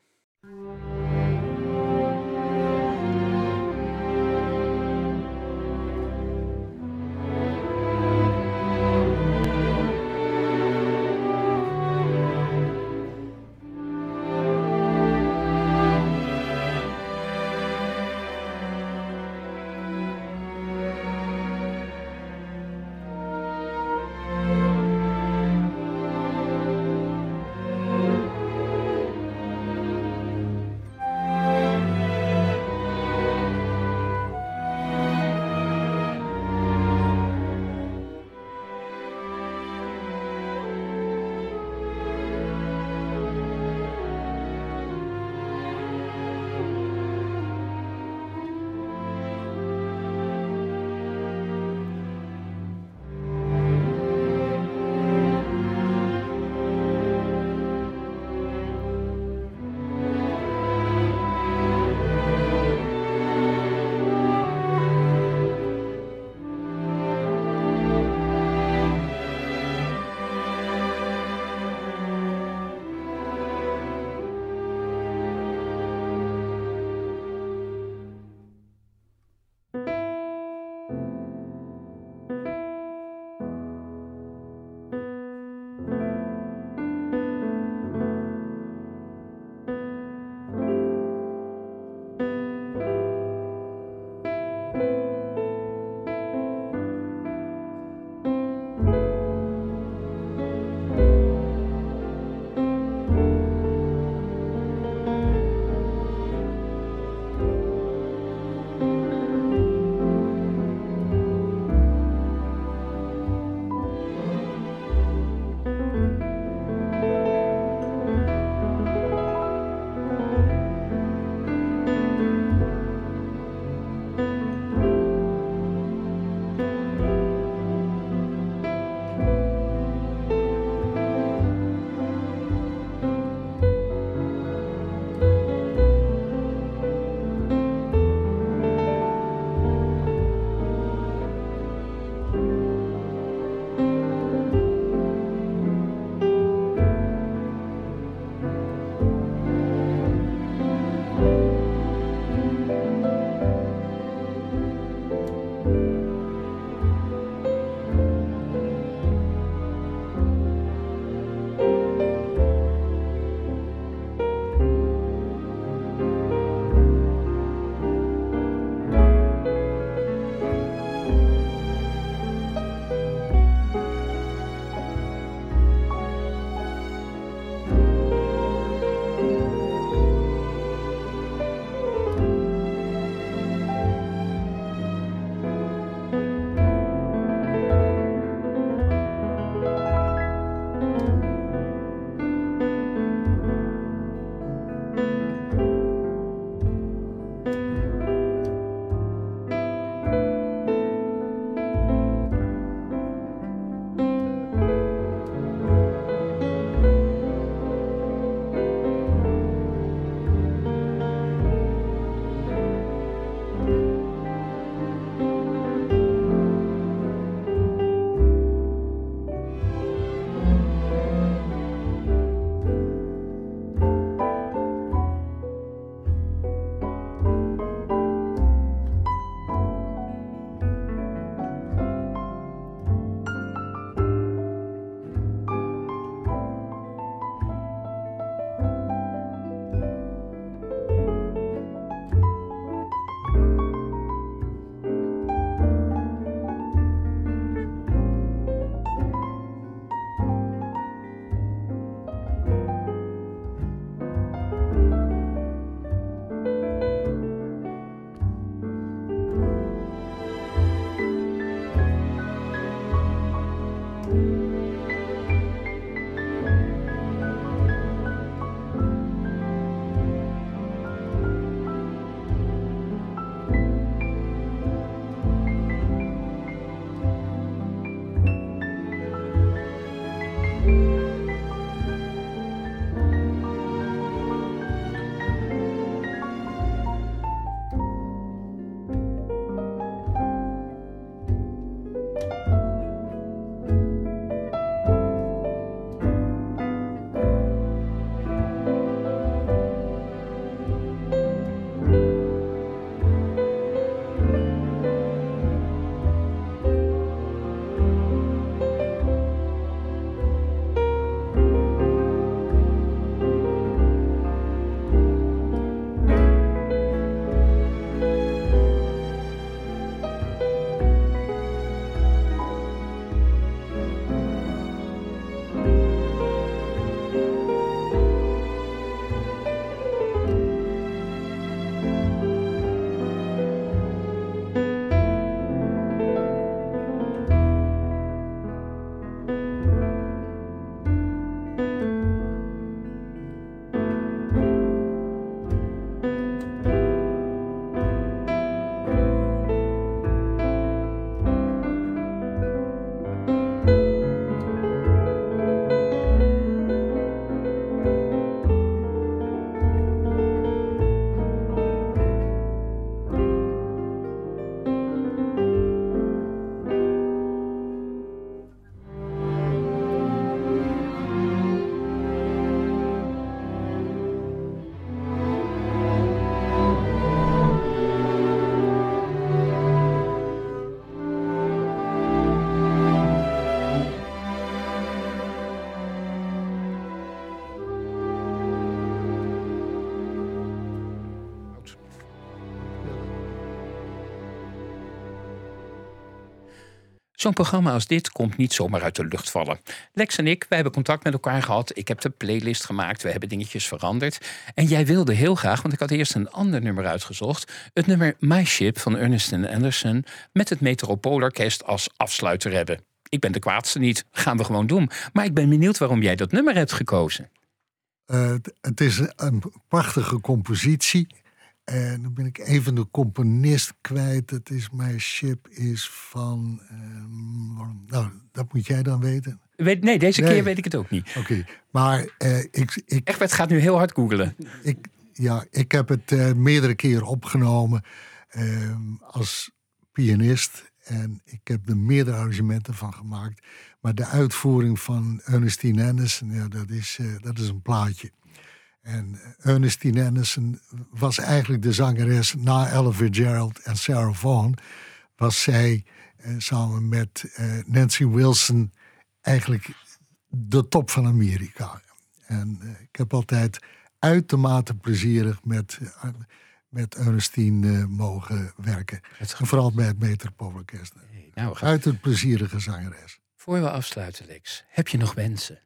Zo'n programma als dit komt niet zomaar uit de lucht vallen. Lex en ik, wij hebben contact met elkaar gehad. Ik heb de playlist gemaakt, we hebben dingetjes veranderd. En jij wilde heel graag, want ik had eerst een ander nummer uitgezocht. Het nummer My Ship van Ernest Anderson met het Metropoolorkest als afsluiter hebben. Ik ben de kwaadste niet, gaan we gewoon doen. Maar ik ben benieuwd waarom jij dat nummer hebt gekozen. Eh, het- het is een prachtige compositie. En dan ben ik even de componist kwijt. Het is My Ship is van... ehm, nou, dat moet jij dan weten. Weet, nee, deze Nee. keer weet ik het ook niet. Oké, maar eh, ik, ik, Egbert gaat nu heel hard googelen. ik, ja, ik heb het eh, meerdere keren opgenomen ehm, als pianist. En ik heb er meerdere arrangementen van gemaakt. Maar de uitvoering van Ernestine Anderson, ja, dat, is, eh, dat is een plaatje. En Ernestine Anderson was eigenlijk de zangeres na Ella Fitzgerald en Sarah Vaughan. Was zij eh, samen met eh, Nancy Wilson eigenlijk de top van Amerika. En eh, ik heb altijd uitermate plezierig met, eh, met Ernestine mogen werken. En vooral bij het Metropoolorkest. Nou, we gaan- Uit het plezierige zangeres. voor we afsluiten, Lex, heb je nog wensen?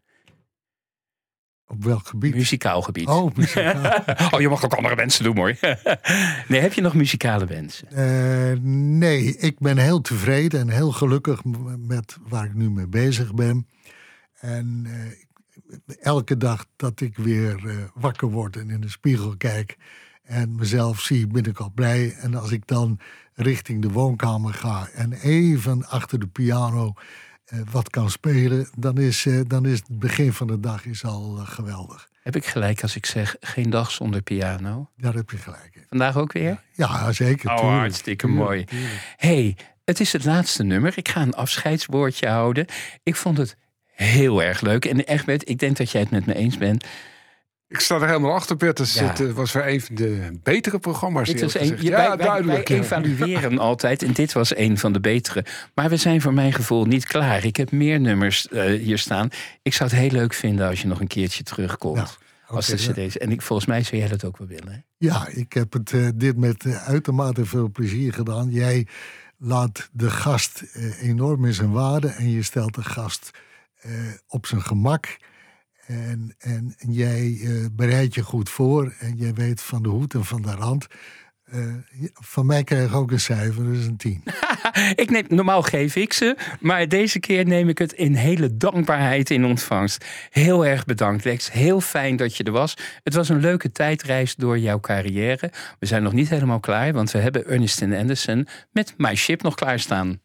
Op welk gebied? Muzikaal gebied. Oh, muzikaal. oh, je mag ook andere wensen doen, hoor. nee, heb je nog muzikale wensen? Eh, nee, ik ben heel tevreden en heel gelukkig met waar ik nu mee bezig ben. En eh, elke dag dat ik weer eh, wakker word en in de spiegel kijk en mezelf zie, ben ik al blij. En als ik dan richting de woonkamer ga en even achter de piano wat kan spelen, dan is, eh, dan is het begin van de dag is al eh, geweldig. Heb ik gelijk als ik zeg geen dag zonder piano? Daar heb je gelijk in. Vandaag ook weer? Ja, zeker. Oh, tuurlijk. hartstikke mooi. tuurlijk. hey, het is het laatste nummer. Ik ga een afscheidswoordje houden. Ik vond het heel erg leuk. En Egbert, ik denk dat jij het met me eens bent. Ik sta er helemaal achter, Bert. Dus Ja. Het eh, was weer een van de betere programma's. Dit was een, ja, wij, wij, duidelijk. wij ja. evalueren altijd en dit was een van de betere. Maar we zijn voor mijn gevoel niet klaar. Ik heb meer nummers eh, hier staan. Ik zou het heel leuk vinden als je nog een keertje terugkomt. Ja, als de cd's. En ik, volgens mij zou jij dat ook wel willen. Hè? Ja, ik heb het, eh, dit met uitermate veel plezier gedaan. Jij laat de gast enorm in zijn waarde en je stelt de gast eh, op zijn gemak. En, en, jij eh, bereidt je goed voor en jij weet van de hoed en van de rand. Eh, van mij krijg ik ook een cijfer, is een tien. Ik neem, normaal geef ik ze, maar deze keer neem ik het in hele dankbaarheid in ontvangst. Heel erg bedankt, Lex. Heel fijn dat je er was. Het was een leuke tijdreis door jouw carrière. We zijn nog niet helemaal klaar, want we hebben Ernestine Anderson met My Ship nog klaarstaan.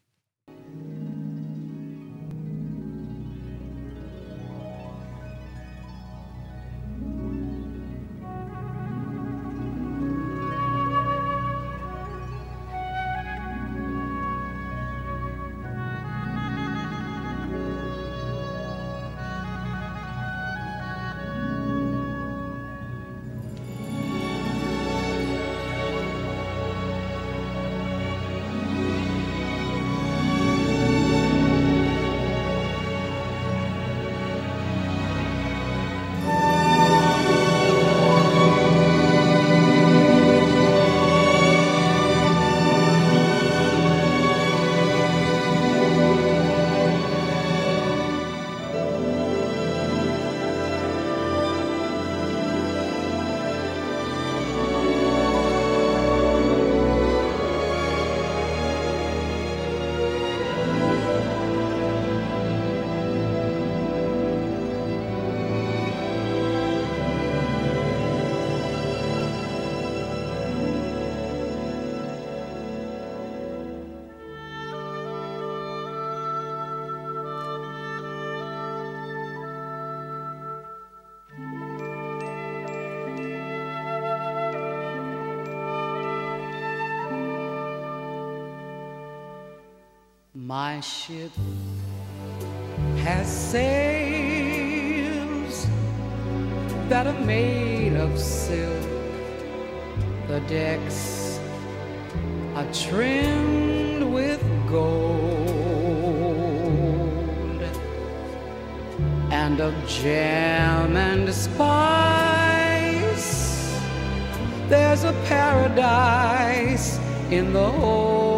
My ship has sails that are made of silk. The decks are trimmed with gold and of jam and spice. There's a paradise in the hold.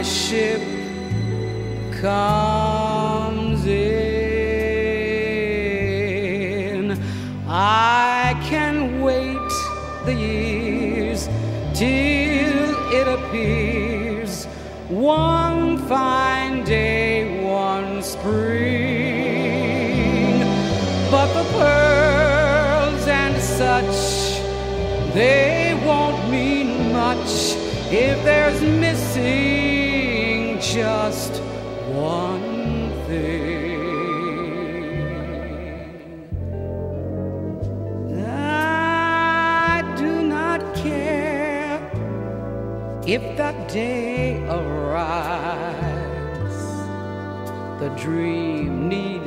My ship comes in. I can wait the years till it appears one fine day, one spring. But the pearls and such, they won't mean much if there's missing one thing. I do not care if that day arrives. The dream need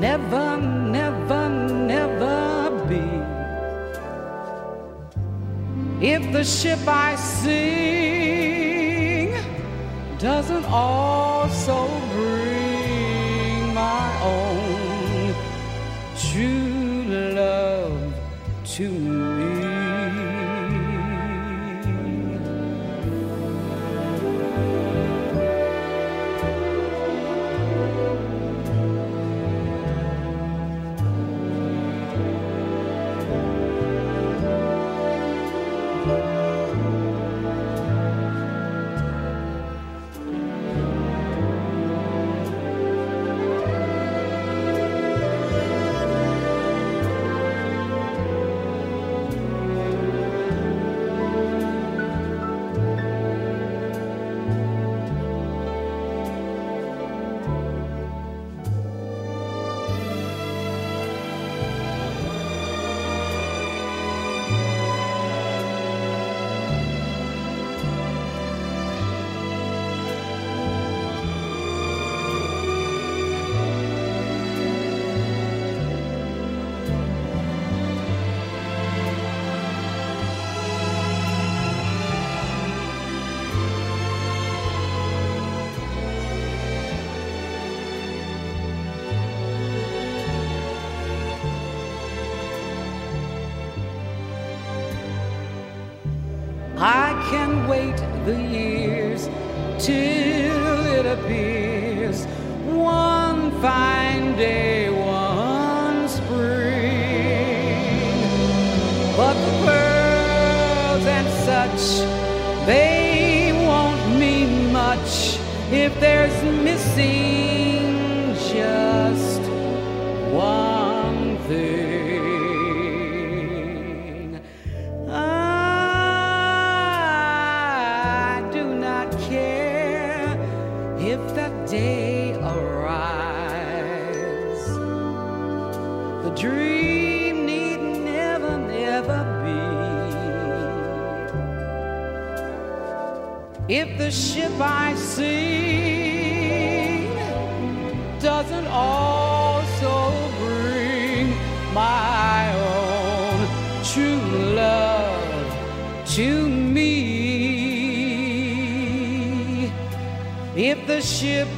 never, never, never be. If the ship I sing doesn't also bring my own true love to me. Such, they won't mean much if there's missing just one thing. I do not care if that day arrives. The dream If the ship I see doesn't also bring my own true love to me. If the ship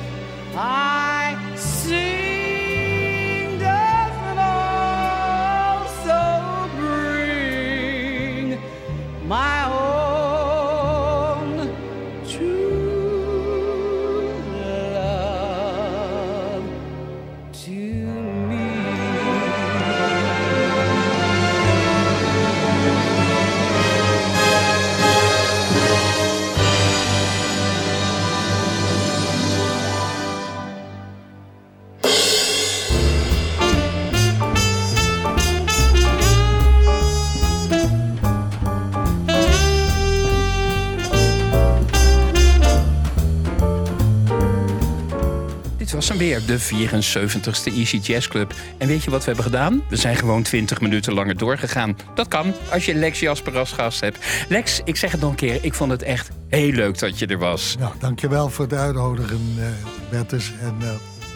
weer, de 74ste Easy Jazz Club. En weet je wat we hebben gedaan? We zijn gewoon 20 minuten langer doorgegaan. Dat kan, als je Lex Jasper als gast hebt. Lex, ik zeg het nog een keer, ik vond het echt heel leuk dat je er was. Nou, dankjewel voor het uitnodigen, eh Bertus. En eh,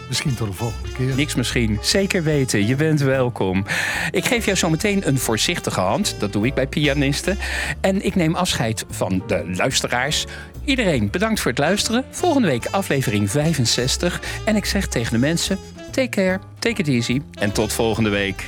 Misschien tot de volgende keer. Niks misschien. Zeker weten. Je bent welkom. Ik geef jou zo meteen een voorzichtige hand. Dat doe ik bij pianisten. En ik neem afscheid van de luisteraars. Iedereen bedankt voor het luisteren. Volgende week aflevering 65. En ik zeg tegen de mensen: take care, take it easy. En tot volgende week.